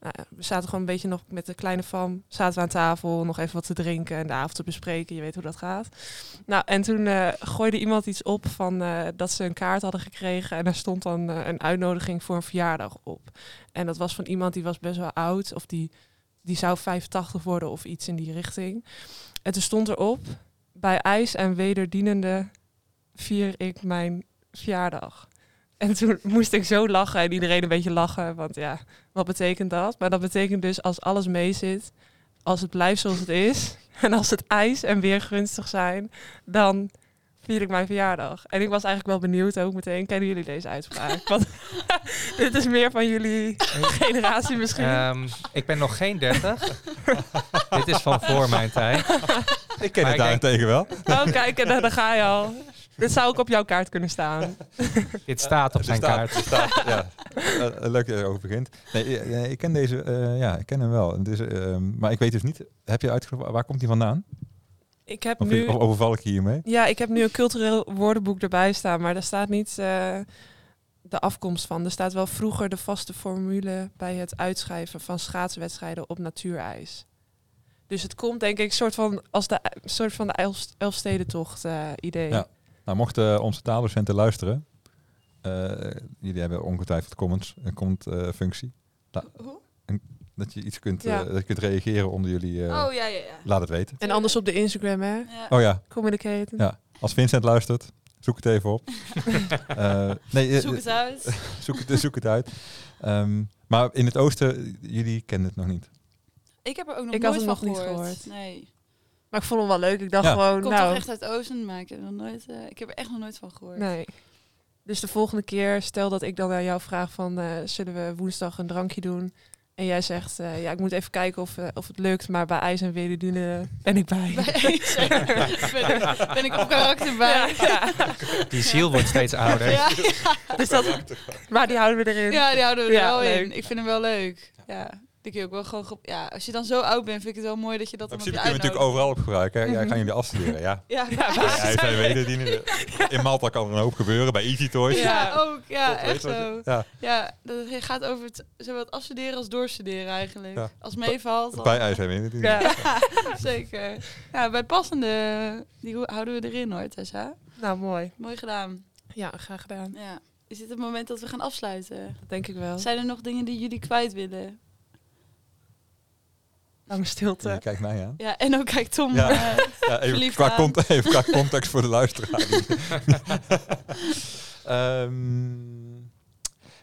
nou, we zaten gewoon een beetje nog met de kleine fam. Zaten we aan tafel, nog even wat te drinken en de avond te bespreken. Je weet hoe dat gaat. Nou, en toen gooide iemand iets op van dat ze een kaart hadden gekregen. En daar stond dan een uitnodiging voor een verjaardag op. En dat was van iemand die was best wel oud. Of die, die zou 85 worden of iets in die richting. En toen stond erop, bij ijs en wederdienende vier ik mijn verjaardag. En toen moest ik zo lachen en iedereen een beetje lachen. Want ja, wat betekent dat? Maar dat betekent dus als alles mee zit, als het blijft zoals het is, en als het ijs en weer gunstig zijn, dan vier ik mijn verjaardag. En ik was eigenlijk wel benieuwd ook meteen, kennen jullie deze uitspraak? Want dit is meer van jullie generatie misschien. Ehm, ik ben nog geen 30. Dit is van voor mijn tijd. Ik ken Maar het daarentegen wel. Oh, kijk, en daar, daar ga je al. Dit zou ook op jouw kaart kunnen staan. Dit staat op zijn staat- kaart. staat- ja. Eh, leuk dat je erover begint. Nee, eh, nee, ik ken deze, eh, ja, ik ken hem wel. Het is, ehm, maar ik weet dus niet, heb je uitgezocht, waar komt hij vandaan? Ik heb Of, nu... of overval ik hiermee? Ja, ik heb nu een cultureel woordenboek erbij staan, maar daar staat niet eh, de afkomst van. Er staat wel vroeger de vaste formule bij het uitschrijven van schaatswedstrijden op natuurijs. Dus het komt denk ik soort van als de soort van de Elf- Elfstedentocht eh idee. Ja. Nou, mochten onze taaldocenten luisteren, eh, jullie hebben ongetwijfeld comments, een comment eh, functie, Hoe? Dat je iets kunt, Ja. eh, dat je kunt reageren onder jullie, eh, Oh, ja, ja, ja. laat het weten. En anders op de Instagram, hè? Ja. Oh ja, Communicate. ja. Als Vincent luistert, zoek het even op. Eh, nee, Zoek het uit. zoek het, zoek het uit. Ehm, maar in het oosten, jullie kennen het nog niet. Ik heb er ook nog Ik had nooit het van nog niet gehoord. gehoord. Nee. Maar ik vond hem wel leuk. Ik dacht Ja. gewoon, Komt nou, toch echt uit Oosten, maar ik heb, er nog nooit, eh, ik heb er echt nog nooit van gehoord. nee. Dus de volgende keer, stel dat ik dan aan jou vraag van, eh, zullen we woensdag een drankje doen? En jij zegt, eh, ja, ik moet even kijken of, eh, of het lukt, maar bij IJs en Wederdienen ben ik bij. Ben, ik- ben ik op karakter bij. Ja, ja. Die ziel wordt steeds ouder. Ja, Dus dat, maar die houden we erin. ja, die houden we er Ja, wel leuk. in. Ik vind hem wel leuk. Ja, die kun je ook wel gewoon... ge- Ja, als je dan zo oud bent, vind ik het wel mooi dat je dat In dan op principe je kun je natuurlijk overal op gebruiken. Hè? Ja, gaan jullie afstuderen, ja. Ja, Ja, wederdienen. In Malta kan er een hoop gebeuren, bij Easy Toys. ja, ook. Ja, echt zo. Ja, Ja, dat het gaat over het, zowel het afstuderen als doorstuderen eigenlijk. Ja. Als meevalt. dan- bij IJs en wederdienen. Ja. Ja, zeker. Ja, bij passende, die ho- houden we erin hoor, Tessa. Nou, mooi. Mooi gedaan. Ja, graag gedaan. Ja. Is dit het moment dat we gaan afsluiten? Dat denk ik wel. Zijn er nog dingen die jullie kwijt willen? Lange stilte. Je kijkt mij aan. Ja, en ook kijk Tom. Ja. Ja, even, qua aan. cont- even qua context voor de luisteraar. Ehm,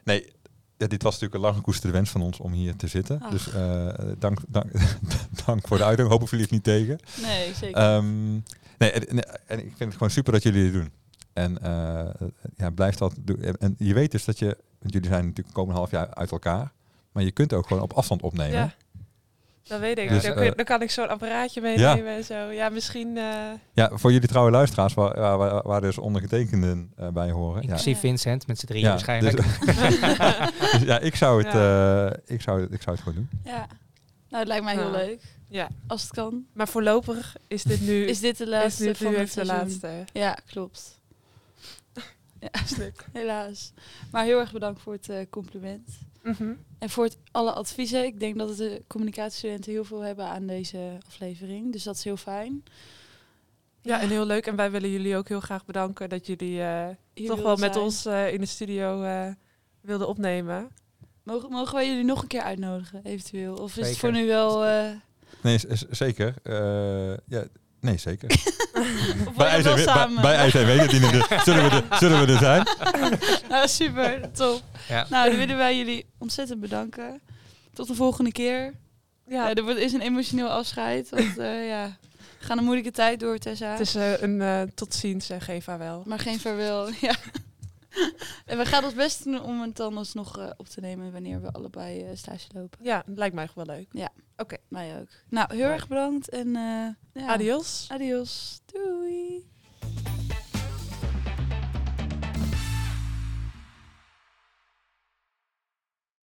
nee, ja, dit was natuurlijk een lang gekoesterde wens van ons om hier te zitten. Ach. Dus eh, dank, dank, dank voor de uitnodiging. Hopen jullie het niet tegen. nee, zeker. Ehm, nee, en, ik vind het gewoon super dat jullie dit doen. En eh, ja, blijf dat doen. En, je weet dus dat je, want jullie zijn natuurlijk komend half jaar uit elkaar, maar je kunt ook gewoon op afstand opnemen. Ja. Dat weet ik. Dus, dan, kun eh, dan kan ik zo'n apparaatje meenemen en zo. Ja, misschien... eh, Ja, voor jullie trouwe luisteraars, waar, waar, waar- dus ondergetekenden eh, bij horen. Ja, Inclusief Vincent met z'n drieën Ja, waarschijnlijk. dus- dus ja, ik zou het, eh, ik zou, het- ik zou het gewoon doen. ja. Nou, het lijkt mij heel leuk. ja. Als het kan. Maar voorlopig is dit nu... Is dit de is laatste dit van het de seizoen? laatste. Ja, klopt. Ja, helaas. Maar heel erg bedankt voor het eh, compliment. Mhm. En voor het, alle adviezen. Ik denk dat de communicatiestudenten heel veel hebben aan deze aflevering. Dus dat is heel fijn. Ja, en heel leuk. En wij willen jullie ook heel graag bedanken dat jullie eh, toch wel met zijn. ons eh, in de studio eh, wilden opnemen. Mogen, mogen wij jullie nog een keer uitnodigen, eventueel? Of is het voor nu wel... eh, Nee, zeker. Eh, ja, nee, zeker. Bij samen? bij, bij die er- zullen, we er, zullen we er zijn. Nou, super, top. Ja. Nou, dan willen wij jullie ontzettend bedanken. Tot de volgende keer. Ja, Ja, er wordt, is een emotioneel afscheid. Want eh, ja, we gaan een moeilijke tijd door, Tessa. het is eh, een eh, tot ziens en geen vaarwel. Maar geen vaarwel. Ja. en we gaan ons best doen om het dan alsnog eh, op te nemen wanneer we allebei eh, stage lopen. Ja, lijkt mij wel leuk. Mij ook. Nou, heel erg bedankt en eh, ja. Adios. Adios. Doei.